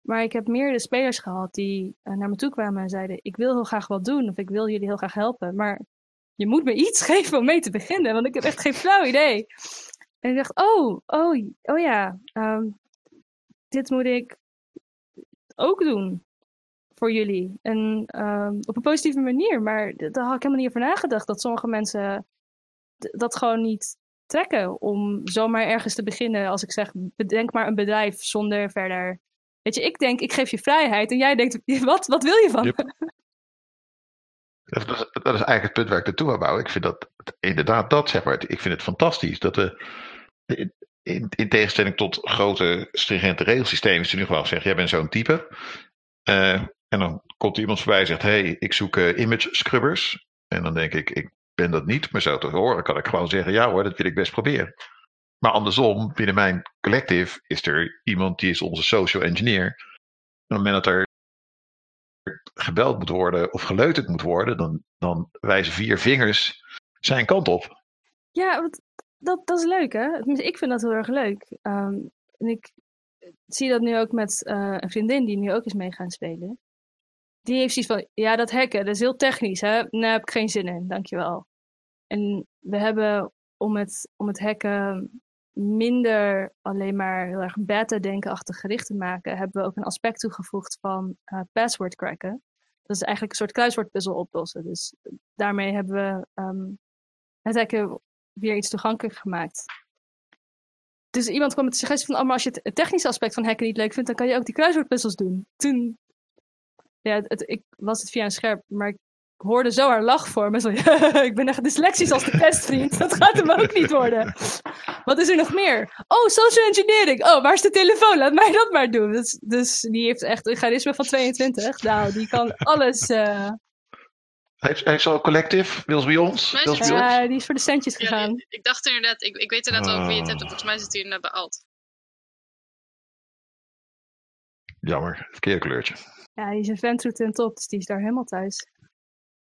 Maar ik heb meerdere spelers gehad die uh, naar me toe kwamen en zeiden: Ik wil heel graag wat doen of ik wil jullie heel graag helpen. Maar je moet me iets geven om mee te beginnen, want ik heb echt geen flauw idee. En ik dacht: Oh, oh, oh ja, um, dit moet ik ook doen voor jullie. En um, op een positieve manier. Maar daar had ik helemaal niet over nagedacht. Dat sommige mensen dat gewoon niet trekken om zomaar ergens te beginnen. Als ik zeg, bedenk maar een bedrijf zonder verder. Weet je, ik denk, ik geef je vrijheid. En jij denkt, wat, wat wil je van yep. Dat is, dat is eigenlijk het punt waar ik naartoe wil bouwen. Ik vind dat inderdaad dat, zeg maar. Ik vind het fantastisch dat we. In, in tegenstelling tot grote stringente regelsystemen het nu gewoon zeggen: jij bent zo'n type. Uh, en dan komt iemand voorbij en zegt: hey, ik zoek uh, image scrubbers. En dan denk ik: ik ben dat niet, maar zo te horen kan ik gewoon zeggen: ja hoor, dat wil ik best proberen. Maar andersom, binnen mijn collective is er iemand die is onze social engineer. En op het moment dat er gebeld moet worden of geleuterd moet worden, dan, dan wijzen vier vingers zijn kant op. Ja, dat, dat is leuk hè. Ik vind dat heel erg leuk. Um, en ik zie dat nu ook met uh, een vriendin die nu ook is mee gaan spelen. Die heeft zoiets van, ja dat hacken, dat is heel technisch hè. Daar heb ik geen zin in, dankjewel. En we hebben om het, om het hacken minder alleen maar heel erg beta-denkenachtig gericht te maken, hebben we ook een aspect toegevoegd van uh, password cracken. Dat is eigenlijk een soort kruiswoordpuzzel oplossen. Dus daarmee hebben we um, het hacken weer iets toegankelijker gemaakt. Dus iemand kwam met de suggestie van, oh, als je het technische aspect van hacken niet leuk vindt, dan kan je ook die kruiswoordpuzzels doen. Toen, ja, het, ik was het via een scherm, maar ik hoorde zo haar lach voor me. Zo, ik ben echt dyslexisch als de pestvriend. Dat gaat hem ook niet worden. Wat is er nog meer? Oh, social engineering. Oh, waar is de telefoon? Laat mij dat maar doen. Dus, dus die heeft echt een charisma van 22. Nou, die kan alles... Uh... Heeft, heeft ze al collective? Wils bij ons? Ja, die is voor de centjes gegaan. Ja, ik dacht inderdaad, ik, ik weet inderdaad over wie je het hebt. Volgens mij zit hij inderdaad bij Alt. Jammer, verkeerde kleurtje. Ja, die is een ventroute en top, dus die is daar helemaal thuis.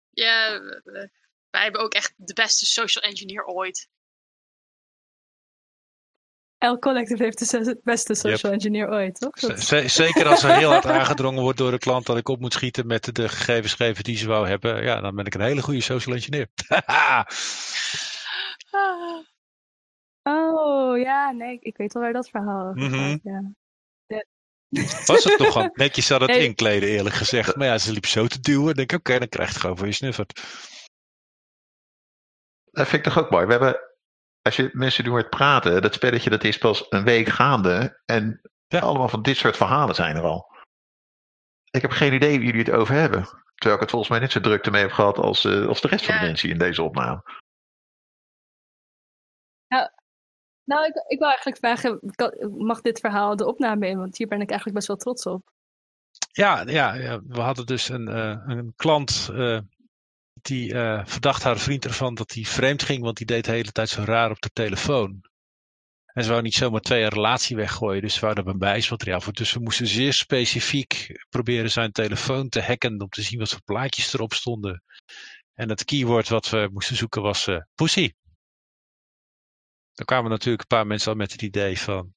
Ja, wij hebben ook echt de beste social engineer ooit. Elk collective heeft de beste social engineer ooit, toch? zeker als er heel hard aangedrongen wordt door de klant dat ik op moet schieten met de gegevens geven die ze wou hebben. Ja, dan ben ik een hele goede social engineer. oh, ja, nee, ik weet wel waar dat verhaal over mm ja. Was het toch al netjes aan het nee. inkleden, eerlijk gezegd. Maar ja, ze liep zo te duwen. denk ik, oké, okay, dan krijg je gewoon voor je snuffert. Dat vind ik toch ook mooi. We hebben, als je mensen nu hoort praten, dat spelletje dat is pas een week gaande. En ja. allemaal van dit soort verhalen zijn er al. Ik heb geen idee wie jullie het over hebben. Terwijl ik het volgens mij net zo druk ermee heb gehad als, uh, als de rest ja. van de mensen in deze opname. Ja, nou, ik, ik wil eigenlijk vragen, mag dit verhaal de opname in? Want hier ben ik eigenlijk best wel trots op. Ja, ja, ja we hadden dus een, uh, een klant uh, die uh, verdacht haar vriend ervan dat hij vreemd ging, want die deed de hele tijd zo raar op de telefoon. En ze wou niet zomaar twee jaar relatie weggooien, dus ze wouden een bewijsmateriaal voor. Dus we moesten zeer specifiek proberen zijn telefoon te hacken om te zien wat voor plaatjes erop stonden. En het keyword wat we moesten zoeken was pussy. Dan kwamen natuurlijk een paar mensen al met het idee van,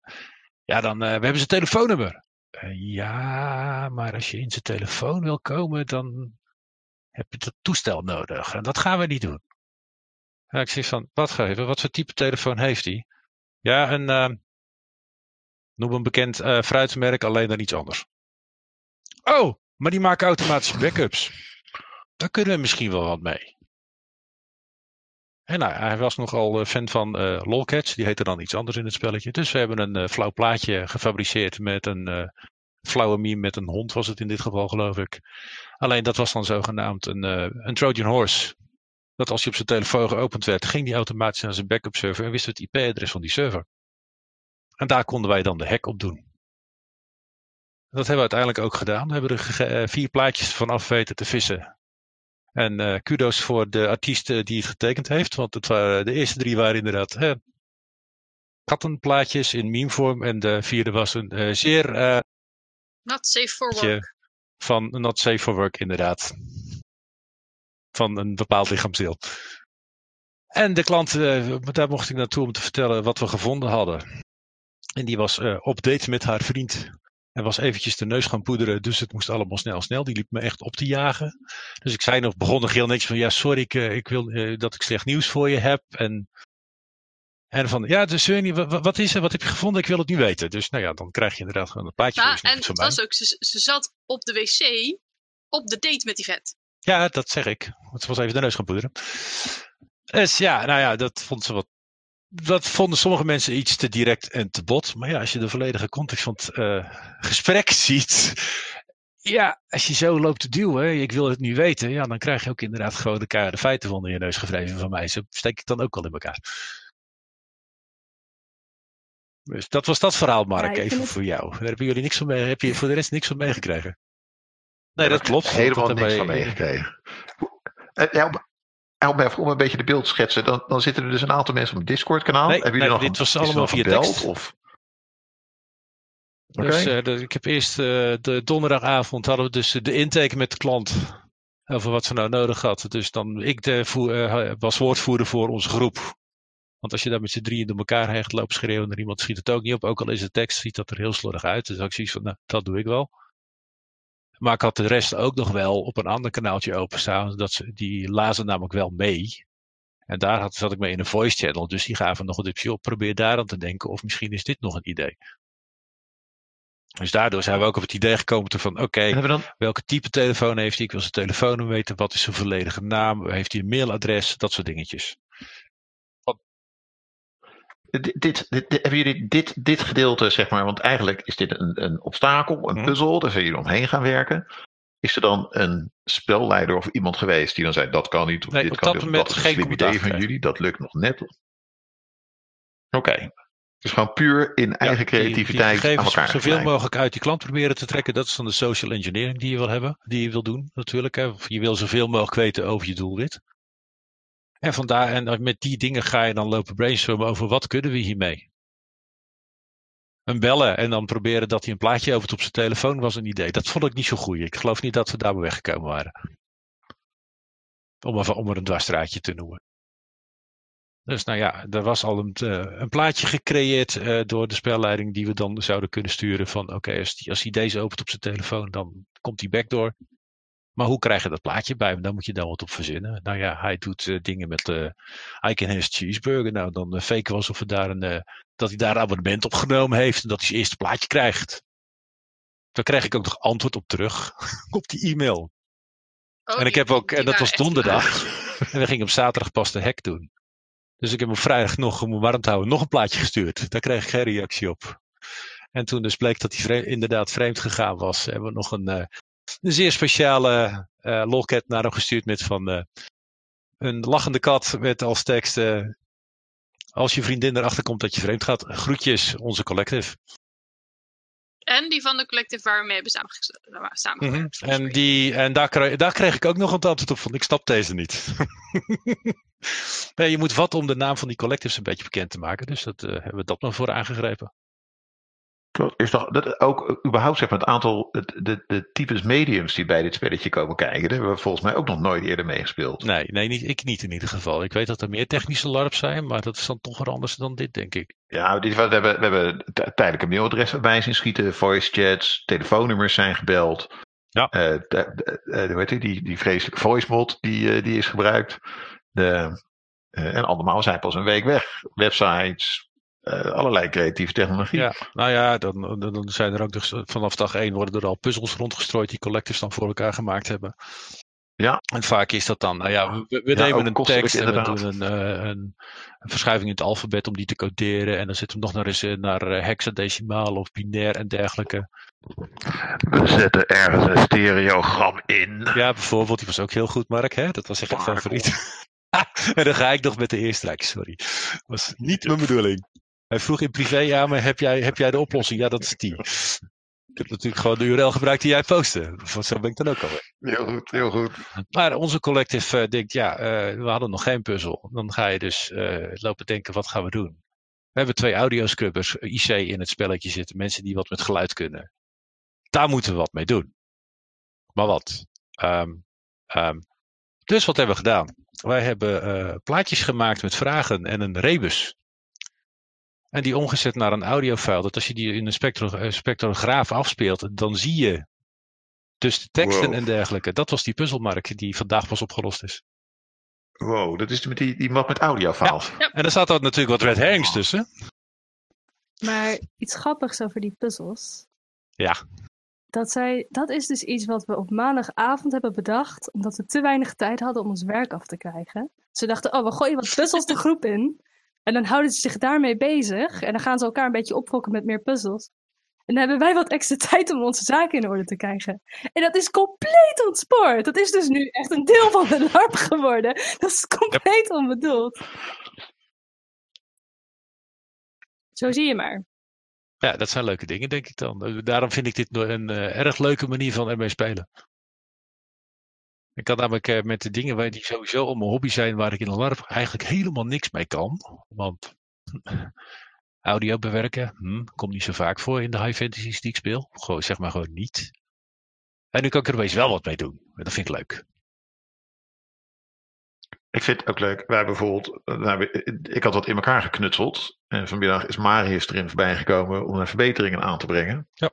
ja, dan, uh, we hebben zijn telefoonnummer. Uh, ja, maar als je in zijn telefoon wil komen, dan heb je dat toestel nodig. En dat gaan we niet doen. Ik zeg van, wat geven? Wat voor type telefoon heeft hij? Ja, een, uh, noem een bekend fruitmerk, alleen dan iets anders. Oh, maar die maken automatische backups. Daar kunnen we misschien wel wat mee. En nou, hij was nogal fan van uh, lolcats. Die heette dan iets anders in het spelletje. Dus we hebben een uh, flauw plaatje gefabriceerd met een flauwe meme met een hond was het in dit geval geloof ik. Alleen dat was dan zogenaamd een, een Trojan horse. Dat als je op zijn telefoon geopend werd, ging die automatisch naar zijn backup server en wist het IP-adres van die server. En daar konden wij dan de hek op doen. Dat hebben we uiteindelijk ook gedaan. We hebben er eh, vier plaatjes vanaf weten te vissen. En uh, kudos voor de artiest die het getekend heeft. Want het waren, de eerste drie waren inderdaad hè, kattenplaatjes in memevorm. En de vierde was een uh, zeer... Uh, Not safe for work. Van Not safe for work, inderdaad. Van een bepaald lichaamsdeel. En de klant, daar mocht ik naartoe om te vertellen wat we gevonden hadden. En die was op date met haar vriend. En was eventjes de neus gaan poederen, dus het moest allemaal snel, snel. Die liep me echt op te jagen. Dus ik zei nog, begon nog heel niks van, ja, sorry, ik, ik wil dat ik slecht nieuws voor je heb. En en van, ja, dus Sunny, wat, wat is er? Wat heb je gevonden? Ik wil het nu weten. Dus nou ja, dan krijg je inderdaad gewoon een plaatje. Ja, en het was ook, ze, ze zat op de wc op de date met die vet. Ja, dat zeg ik. Want ze was even de neus gaan poederen. Dus ja, nou ja, dat vond ze wat. Dat vonden sommige mensen iets te direct en te bot. Maar ja, als je de volledige context van het uh, gesprek ziet. Ja, als je zo loopt te duwen, ik wil het nu weten. Ja, dan krijg je ook inderdaad gewoon de feiten van je neus gevreven van mij. Zo steek ik dan ook al in elkaar. Dus dat was dat verhaal, Mark, ja, even voor jou. Daar hebben jullie niks van mee, heb je voor de rest niks van meegekregen? Nee, dat klopt. Helemaal niks van meegekregen. Ja, Albert, om een beetje de beeld te schetsen, dan, dan zitten er dus een aantal mensen op het Discord-kanaal. Nee, Hebben jullie nee, nog dit was allemaal via gebeld, tekst. Of? Dus uh, de, ik heb eerst uh, de donderdagavond hadden we dus de intake met de klant over wat ze nou nodig had. Dus dan ik de, uh, was woordvoerder voor onze groep. Want als je daar met z'n drieën door elkaar hecht loopt schreeuwen naar iemand, schiet het ook niet op. Ook al is de tekst, ziet dat er heel slordig uit. Dus ik zoiets van, nou, dat doe ik wel. Maar ik had de rest ook nog wel op een ander kanaaltje openstaan. Dat ze, die lazen namelijk wel mee. En daar had, zat ik mee in een voice channel. Dus die gaven nog een dipje op. Probeer daar aan te denken. Of misschien is dit nog een idee. Dus daardoor zijn we ook op het idee gekomen van oké, okay, welke type telefoon heeft hij? Ik wil zijn telefoonnummer weten. Wat is zijn volledige naam? Heeft hij een mailadres? Dat soort dingetjes. Dit, dit, dit, hebben jullie dit, dit gedeelte, zeg maar, want eigenlijk is dit een, een obstakel, een mhm. puzzel, daar zijn jullie omheen gaan werken. Is er dan een spelleider of iemand geweest die dan zei: dat kan niet, of nee, dit kan niet, of dat is een slim idee van jullie, dat lukt nog net. Oké. Okay. Dus gewoon puur in eigen creativiteit die, die aan elkaar zoveel mogelijk uit die klant proberen te trekken. Dat is dan de social engineering die je wil hebben, die je wil doen natuurlijk. Hè. Je wil zoveel mogelijk weten over je doelwit. En vandaar, en met die dingen ga je dan lopen brainstormen over wat kunnen we hiermee. En bellen en dan proberen dat hij een plaatje over op zijn telefoon was een idee. Dat vond ik niet zo goed. Ik geloof niet dat we daar weggekomen waren. Om, even, om er een dwarsstraatje te noemen. Dus nou ja, er was al een, uh, een plaatje gecreëerd uh, door de spelleiding die we dan zouden kunnen sturen van oké, als, als hij deze opent op zijn telefoon, dan komt die backdoor. Maar hoe krijg je dat plaatje bij hem? Dan moet je daar wat op verzinnen. Nou ja, hij doet uh, dingen met uh, I can cheeseburger. Nou, dan uh, faken we alsof we daar een, dat hij daar een abonnement op genomen heeft. En dat hij zijn eerste plaatje krijgt. Dan krijg ik ook nog antwoord op terug. op die e-mail. Oh, en ik heb ook, en dat was donderdag. en we gingen op zaterdag pas de hack doen. Dus ik heb op vrijdag nog, om warm te houden, nog een plaatje gestuurd. Daar kreeg ik geen reactie op. En toen dus bleek dat hij inderdaad vreemd gegaan was, hebben we nog een een zeer speciale uh, lolcat naar hem gestuurd met van uh, een lachende kat met als tekst uh, als je vriendin erachter komt dat je vreemd gaat, groetjes onze collective. En die van de collective waar we mee hebben samengewerkt. Mm -hmm. En, die, en daar, kreeg, daar kreeg ik ook nog een antwoord op van, ik snap deze niet. nee, je moet wat om de naam van die collectives een beetje bekend te maken. Dus dat hebben we dat nog voor aangegrepen. Is toch dat ook überhaupt zeg maar, het aantal, de, de, de types mediums die bij dit spelletje komen kijken, daar hebben we volgens mij ook nog nooit eerder meegespeeld. Nee, nee niet, ik niet in ieder geval. Ik weet dat er meer technische LARPs zijn, maar dat is dan toch weer anders dan dit, denk ik. Ja, we hebben, we hebben tijdelijke mailadressen bij zien schieten, voice chats, telefoonnummers zijn gebeld. Ja. Uh, de, de, hoe heet die, die, vreselijke voice mod die, uh, die is gebruikt. De, uh, en allemaal zijn pas een week weg. Websites, allerlei creatieve technologie. Ja, nou ja, dan, dan zijn er ook dus vanaf dag één worden er al puzzels rondgestrooid die collectors dan voor elkaar gemaakt hebben. Ja. En vaak is dat dan, nou ja, we, we ja, nemen een tekst en we doen een, uh, een, een, verschuiving in het alfabet om die te coderen. En dan zitten we nog naar, eens, naar hexadecimaal of binair en dergelijke. We zetten ergens een stereogram in. Ja, bijvoorbeeld, die was ook heel goed, Mark. Hè? Dat was echt een favoriet. en dan ga ik nog met de eerste strijk, sorry. Dat was niet mijn bedoeling. Hij vroeg in privé aan me, heb jij, heb jij de oplossing? Ja, dat is die. Ik heb natuurlijk gewoon de URL gebruikt die jij postte. Zo ben ik dan ook alweer. Heel goed, heel goed. Maar onze collective uh, denkt, ja, uh, we hadden nog geen puzzel. Dan ga je dus uh, lopen denken, wat gaan we doen? We hebben twee audioscrubbers, IC in het spelletje zitten. Mensen die wat met geluid kunnen. Daar moeten we wat mee doen. Maar wat? Um, um, dus wat hebben we gedaan? Wij hebben plaatjes gemaakt met vragen en een rebus. En die omgezet naar een audiofile. Dat als je die in een spectro spectrograaf afspeelt, dan zie je dus de teksten wow. en dergelijke. Dat was die puzzelmarkt die vandaag pas opgelost is. Wow, dat is met die, die map met audiofiles. Ja, ja. En daar staat natuurlijk wat red herrings tussen. Maar iets grappigs over die puzzels. Ja. Dat, zij, dat is dus iets wat we op maandagavond hebben bedacht, omdat we te weinig tijd hadden om ons werk af te krijgen. Ze dachten, oh, we gooien wat puzzels de groep in. En dan houden ze zich daarmee bezig. En dan gaan ze elkaar een beetje opfokken met meer puzzels. En dan hebben wij wat extra tijd om onze zaken in orde te krijgen. En dat is compleet ontspoord. Dat is dus nu echt een deel van de LARP geworden. Dat is compleet onbedoeld. Zo zie je maar. Ja, dat zijn leuke dingen, denk ik dan. Daarom vind ik dit een uh, erg leuke manier van ermee spelen. Ik kan namelijk uh, met de dingen waar die sowieso om mijn hobby zijn, waar ik in een LARP eigenlijk helemaal niks mee kan. Want audio bewerken, hm, komt niet zo vaak voor in de high fantasies die ik speel. Gewoon, zeg maar gewoon niet. En nu kan ik er opeens wel wat mee doen. En dat vind ik leuk. Ik vind het ook leuk. Wij bijvoorbeeld, nou, ik had wat in elkaar geknutseld. En vanmiddag is Marius erin voorbij gekomen om er verbeteringen aan te brengen. Ja.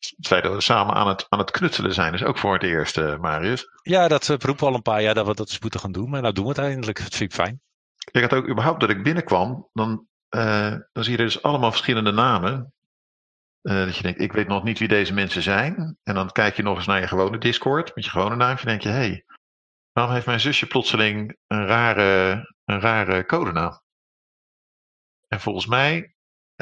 Het feit dat we samen aan het, aan het knutselen zijn, is ook voor het eerst, uh, Marius. Ja, dat uh, roepen al een paar jaar dat we dat eens moeten gaan doen. Maar nou doen we het eindelijk. Dat vind ik fijn. Ik had ook überhaupt dat ik binnenkwam, dan, uh, dan zie je dus allemaal verschillende namen. dat je denkt, ik weet nog niet wie deze mensen zijn. En dan kijk je nog eens naar je gewone Discord met je gewone naamje. denk je, hé, hey, waarom heeft mijn zusje plotseling een rare, een rare codenaam? En volgens mij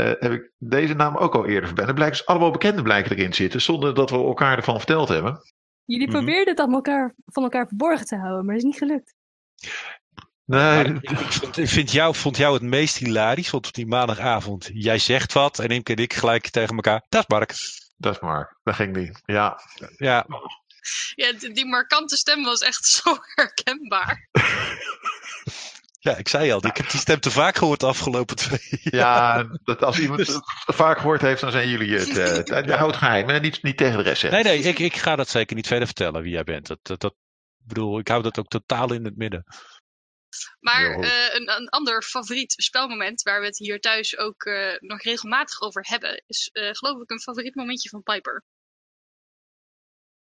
heb ik deze naam ook al eerder voorbij. Er blijken dus allemaal bekende blijken erin zitten, zonder dat we elkaar ervan verteld hebben. Jullie mm -hmm. probeerden het allemaal elkaar, van elkaar verborgen te houden, maar dat is niet gelukt. Nee. Ik, vond, ik vind jou, vond jou het meest hilarisch, want op die maandagavond, jij zegt wat en Imke en ik gelijk tegen elkaar, dat is Mark. Dat is Mark, daar ging die, ja. Ja. Ja, die, die markante stem was echt zo herkenbaar. Ja, ik zei al, ik heb die stem te vaak gehoord de afgelopen twee jaar. Ja, dat als iemand het vaak gehoord heeft, dan zijn jullie het. Uh, houd geheim, maar niet, niet tegen de rest zeggen. Nee, nee, ik, ik ga dat zeker niet verder vertellen wie jij bent. Dat, dat, dat bedoel, ik hou dat ook totaal in het midden. Maar uh, een, een ander favoriet spelmoment, waar we het hier thuis ook uh, nog regelmatig over hebben, is geloof ik een favoriet momentje van Piper.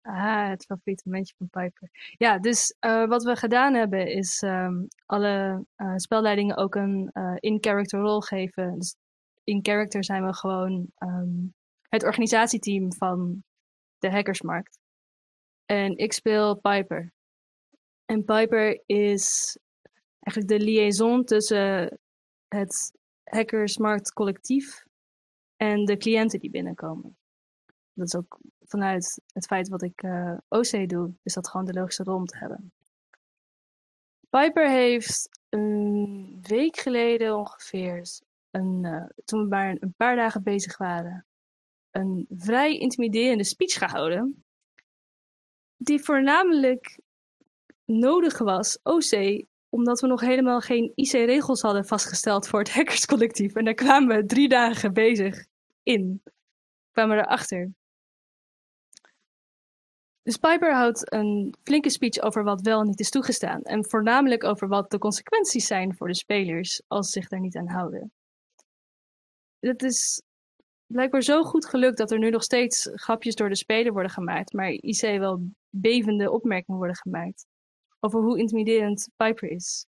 Ah, het favoriete momentje van Piper. Ja, dus uh, wat we gedaan hebben is um, alle uh, spelleidingen ook een uh, in-character rol geven. Dus in-character zijn we gewoon um, het organisatieteam van de hackersmarkt. En ik speel Piper. En Piper is eigenlijk de liaison tussen het hackersmarkt collectief en de cliënten die binnenkomen. Dat is ook vanuit het feit wat ik uh, OC doe, is dat gewoon de logische om te hebben. Piper heeft een week geleden ongeveer, een, uh, toen we maar een paar dagen bezig waren, een vrij intimiderende speech gehouden. Die voornamelijk nodig was, OC, omdat we nog helemaal geen IC-regels hadden vastgesteld voor het hackerscollectief. En daar kwamen we drie dagen bezig in. Kwamen we erachter. Dus Piper houdt een flinke speech over wat wel en niet is toegestaan. En voornamelijk over wat de consequenties zijn voor de spelers als ze zich daar niet aan houden. Het is blijkbaar zo goed gelukt dat er nu nog steeds grapjes door de speler worden gemaakt. Maar IC wel bevende opmerkingen worden gemaakt. Over hoe intimiderend Piper is.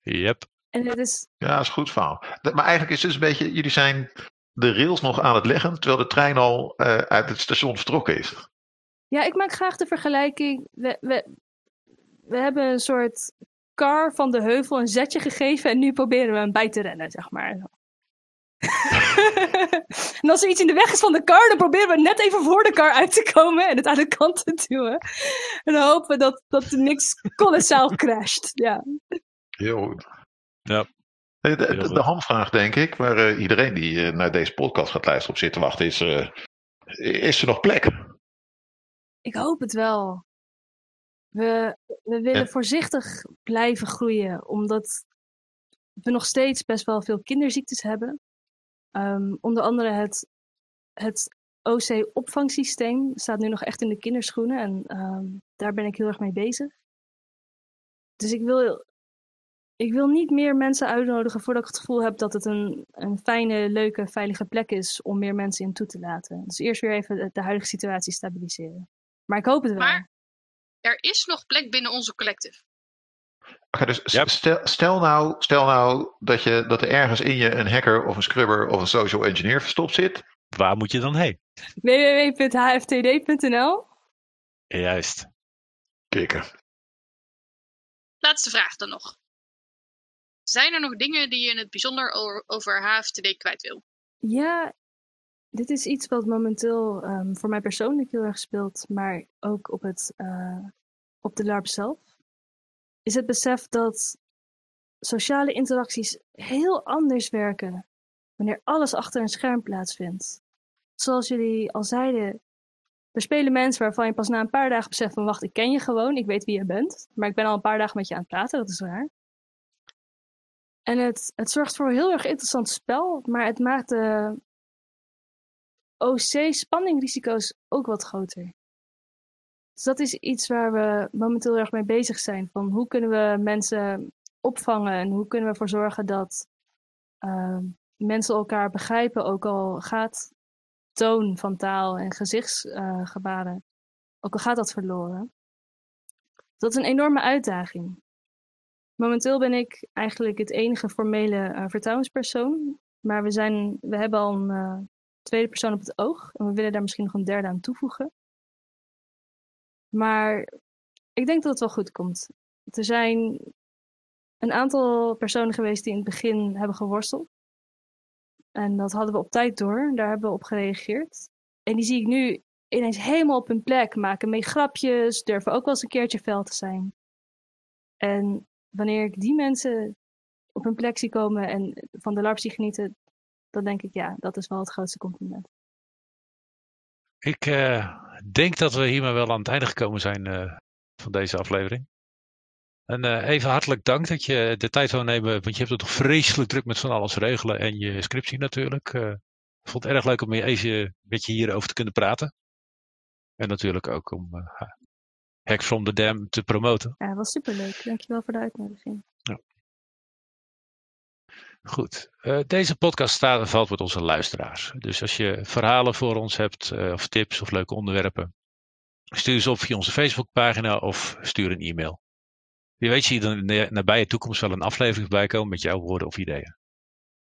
Yep. En het is... Ja, dat is goed verhaal. Maar eigenlijk is het dus een beetje, jullie zijn de rails nog aan het leggen, terwijl de trein al uh, uit het station vertrokken is. Ja, ik maak graag de vergelijking. We, we, we hebben een soort car van de heuvel een zetje gegeven en nu proberen we hem bij te rennen, zeg maar. en als er iets in de weg is van de car, dan proberen we net even voor de car uit te komen en het aan de kant te duwen. En dan hopen we dat, dat er niks kolossaal crasht. Ja. Heel goed. Ja. De, de, de hamvraag, denk ik, waar uh, iedereen die uh, naar deze podcast gaat luisteren op zit te wachten, is: uh, is er nog plek? Ik hoop het wel. We, we willen ja. voorzichtig blijven groeien, omdat we nog steeds best wel veel kinderziektes hebben. Um, onder andere het, het OC-opvangsysteem staat nu nog echt in de kinderschoenen en um, daar ben ik heel erg mee bezig. Dus ik wil, ik wil niet meer mensen uitnodigen voordat ik het gevoel heb dat het een, een fijne, leuke, veilige plek is om meer mensen in toe te laten. Dus eerst weer even de, de huidige situatie stabiliseren. Maar ik hoop het wel. Maar er is nog plek binnen onze collective. Okay, dus yep. stel, stel, nou, stel nou dat, je, dat er ergens in je een hacker of een scrubber of een social engineer verstopt zit. Waar moet je dan heen? www.hftd.nl Juist. Kikken. Laatste vraag dan nog. Zijn er nog dingen die je in het bijzonder over HFTD kwijt wil? Ja, dit is iets wat momenteel um, voor mij persoonlijk heel erg speelt, maar ook op, het, uh, op de LARP zelf. Is het besef dat sociale interacties heel anders werken wanneer alles achter een scherm plaatsvindt. Zoals jullie al zeiden, er spelen mensen waarvan je pas na een paar dagen beseft van wacht, ik ken je gewoon, ik weet wie je bent, maar ik ben al een paar dagen met je aan het praten, dat is raar. En het, het zorgt voor een heel erg interessant spel, maar het maakt de OC-spanningrisico's ook wat groter. Dus dat is iets waar we momenteel erg mee bezig zijn. Van hoe kunnen we mensen opvangen en hoe kunnen we ervoor zorgen dat uh, mensen elkaar begrijpen, ook al gaat toon van taal en gezichtsgebaren, ook al gaat dat verloren. Dat is een enorme uitdaging. Momenteel ben ik eigenlijk het enige formele uh, vertrouwenspersoon, maar we, zijn, we hebben al een uh, tweede persoon op het oog en we willen daar misschien nog een derde aan toevoegen. Maar ik denk dat het wel goed komt. Er zijn een aantal personen geweest die in het begin hebben geworsteld. En dat hadden we op tijd door. Daar hebben we op gereageerd. En die zie ik nu ineens helemaal op hun plek. Maken mee grapjes. Durven ook wel eens een keertje fel te zijn. En wanneer ik die mensen op hun plek zie komen en van de LARP genieten, dan denk ik ja, dat is wel het grootste compliment. Ik uh, denk dat we hiermee wel aan het einde gekomen zijn uh, van deze aflevering. En uh, even hartelijk dank dat je de tijd wil nemen, want je hebt het toch vreselijk druk met van alles regelen en je scriptie natuurlijk. ik vond het erg leuk om even met je hierover te kunnen praten. En natuurlijk ook om Hack from the Dam te promoten. Ja, was superleuk. Dankjewel voor de uitnodiging. Goed. Uh, deze podcast staat en valt met onze luisteraars. Dus als je verhalen voor ons hebt, uh, of tips of leuke onderwerpen, stuur ze op via onze Facebookpagina of stuur een e-mail. Wie weet zie je in de nabije toekomst wel een aflevering bij komen met jouw woorden of ideeën.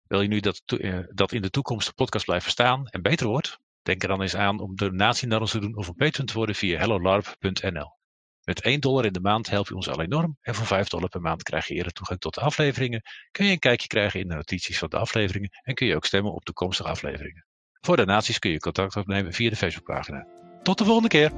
Wil je nu dat, uh, dat in de toekomst de podcast blijft staan en beter wordt? Denk er dan eens aan om donatie naar ons te doen of een te worden via hellolarp.nl. Met 1 dollar in de maand help je ons al enorm en voor 5 dollar per maand krijg je eerder toegang tot de afleveringen, kun je een kijkje krijgen in de notities van de afleveringen en kun je ook stemmen op toekomstige afleveringen. Voor donaties kun je contact opnemen via de Facebookpagina. Tot de volgende keer!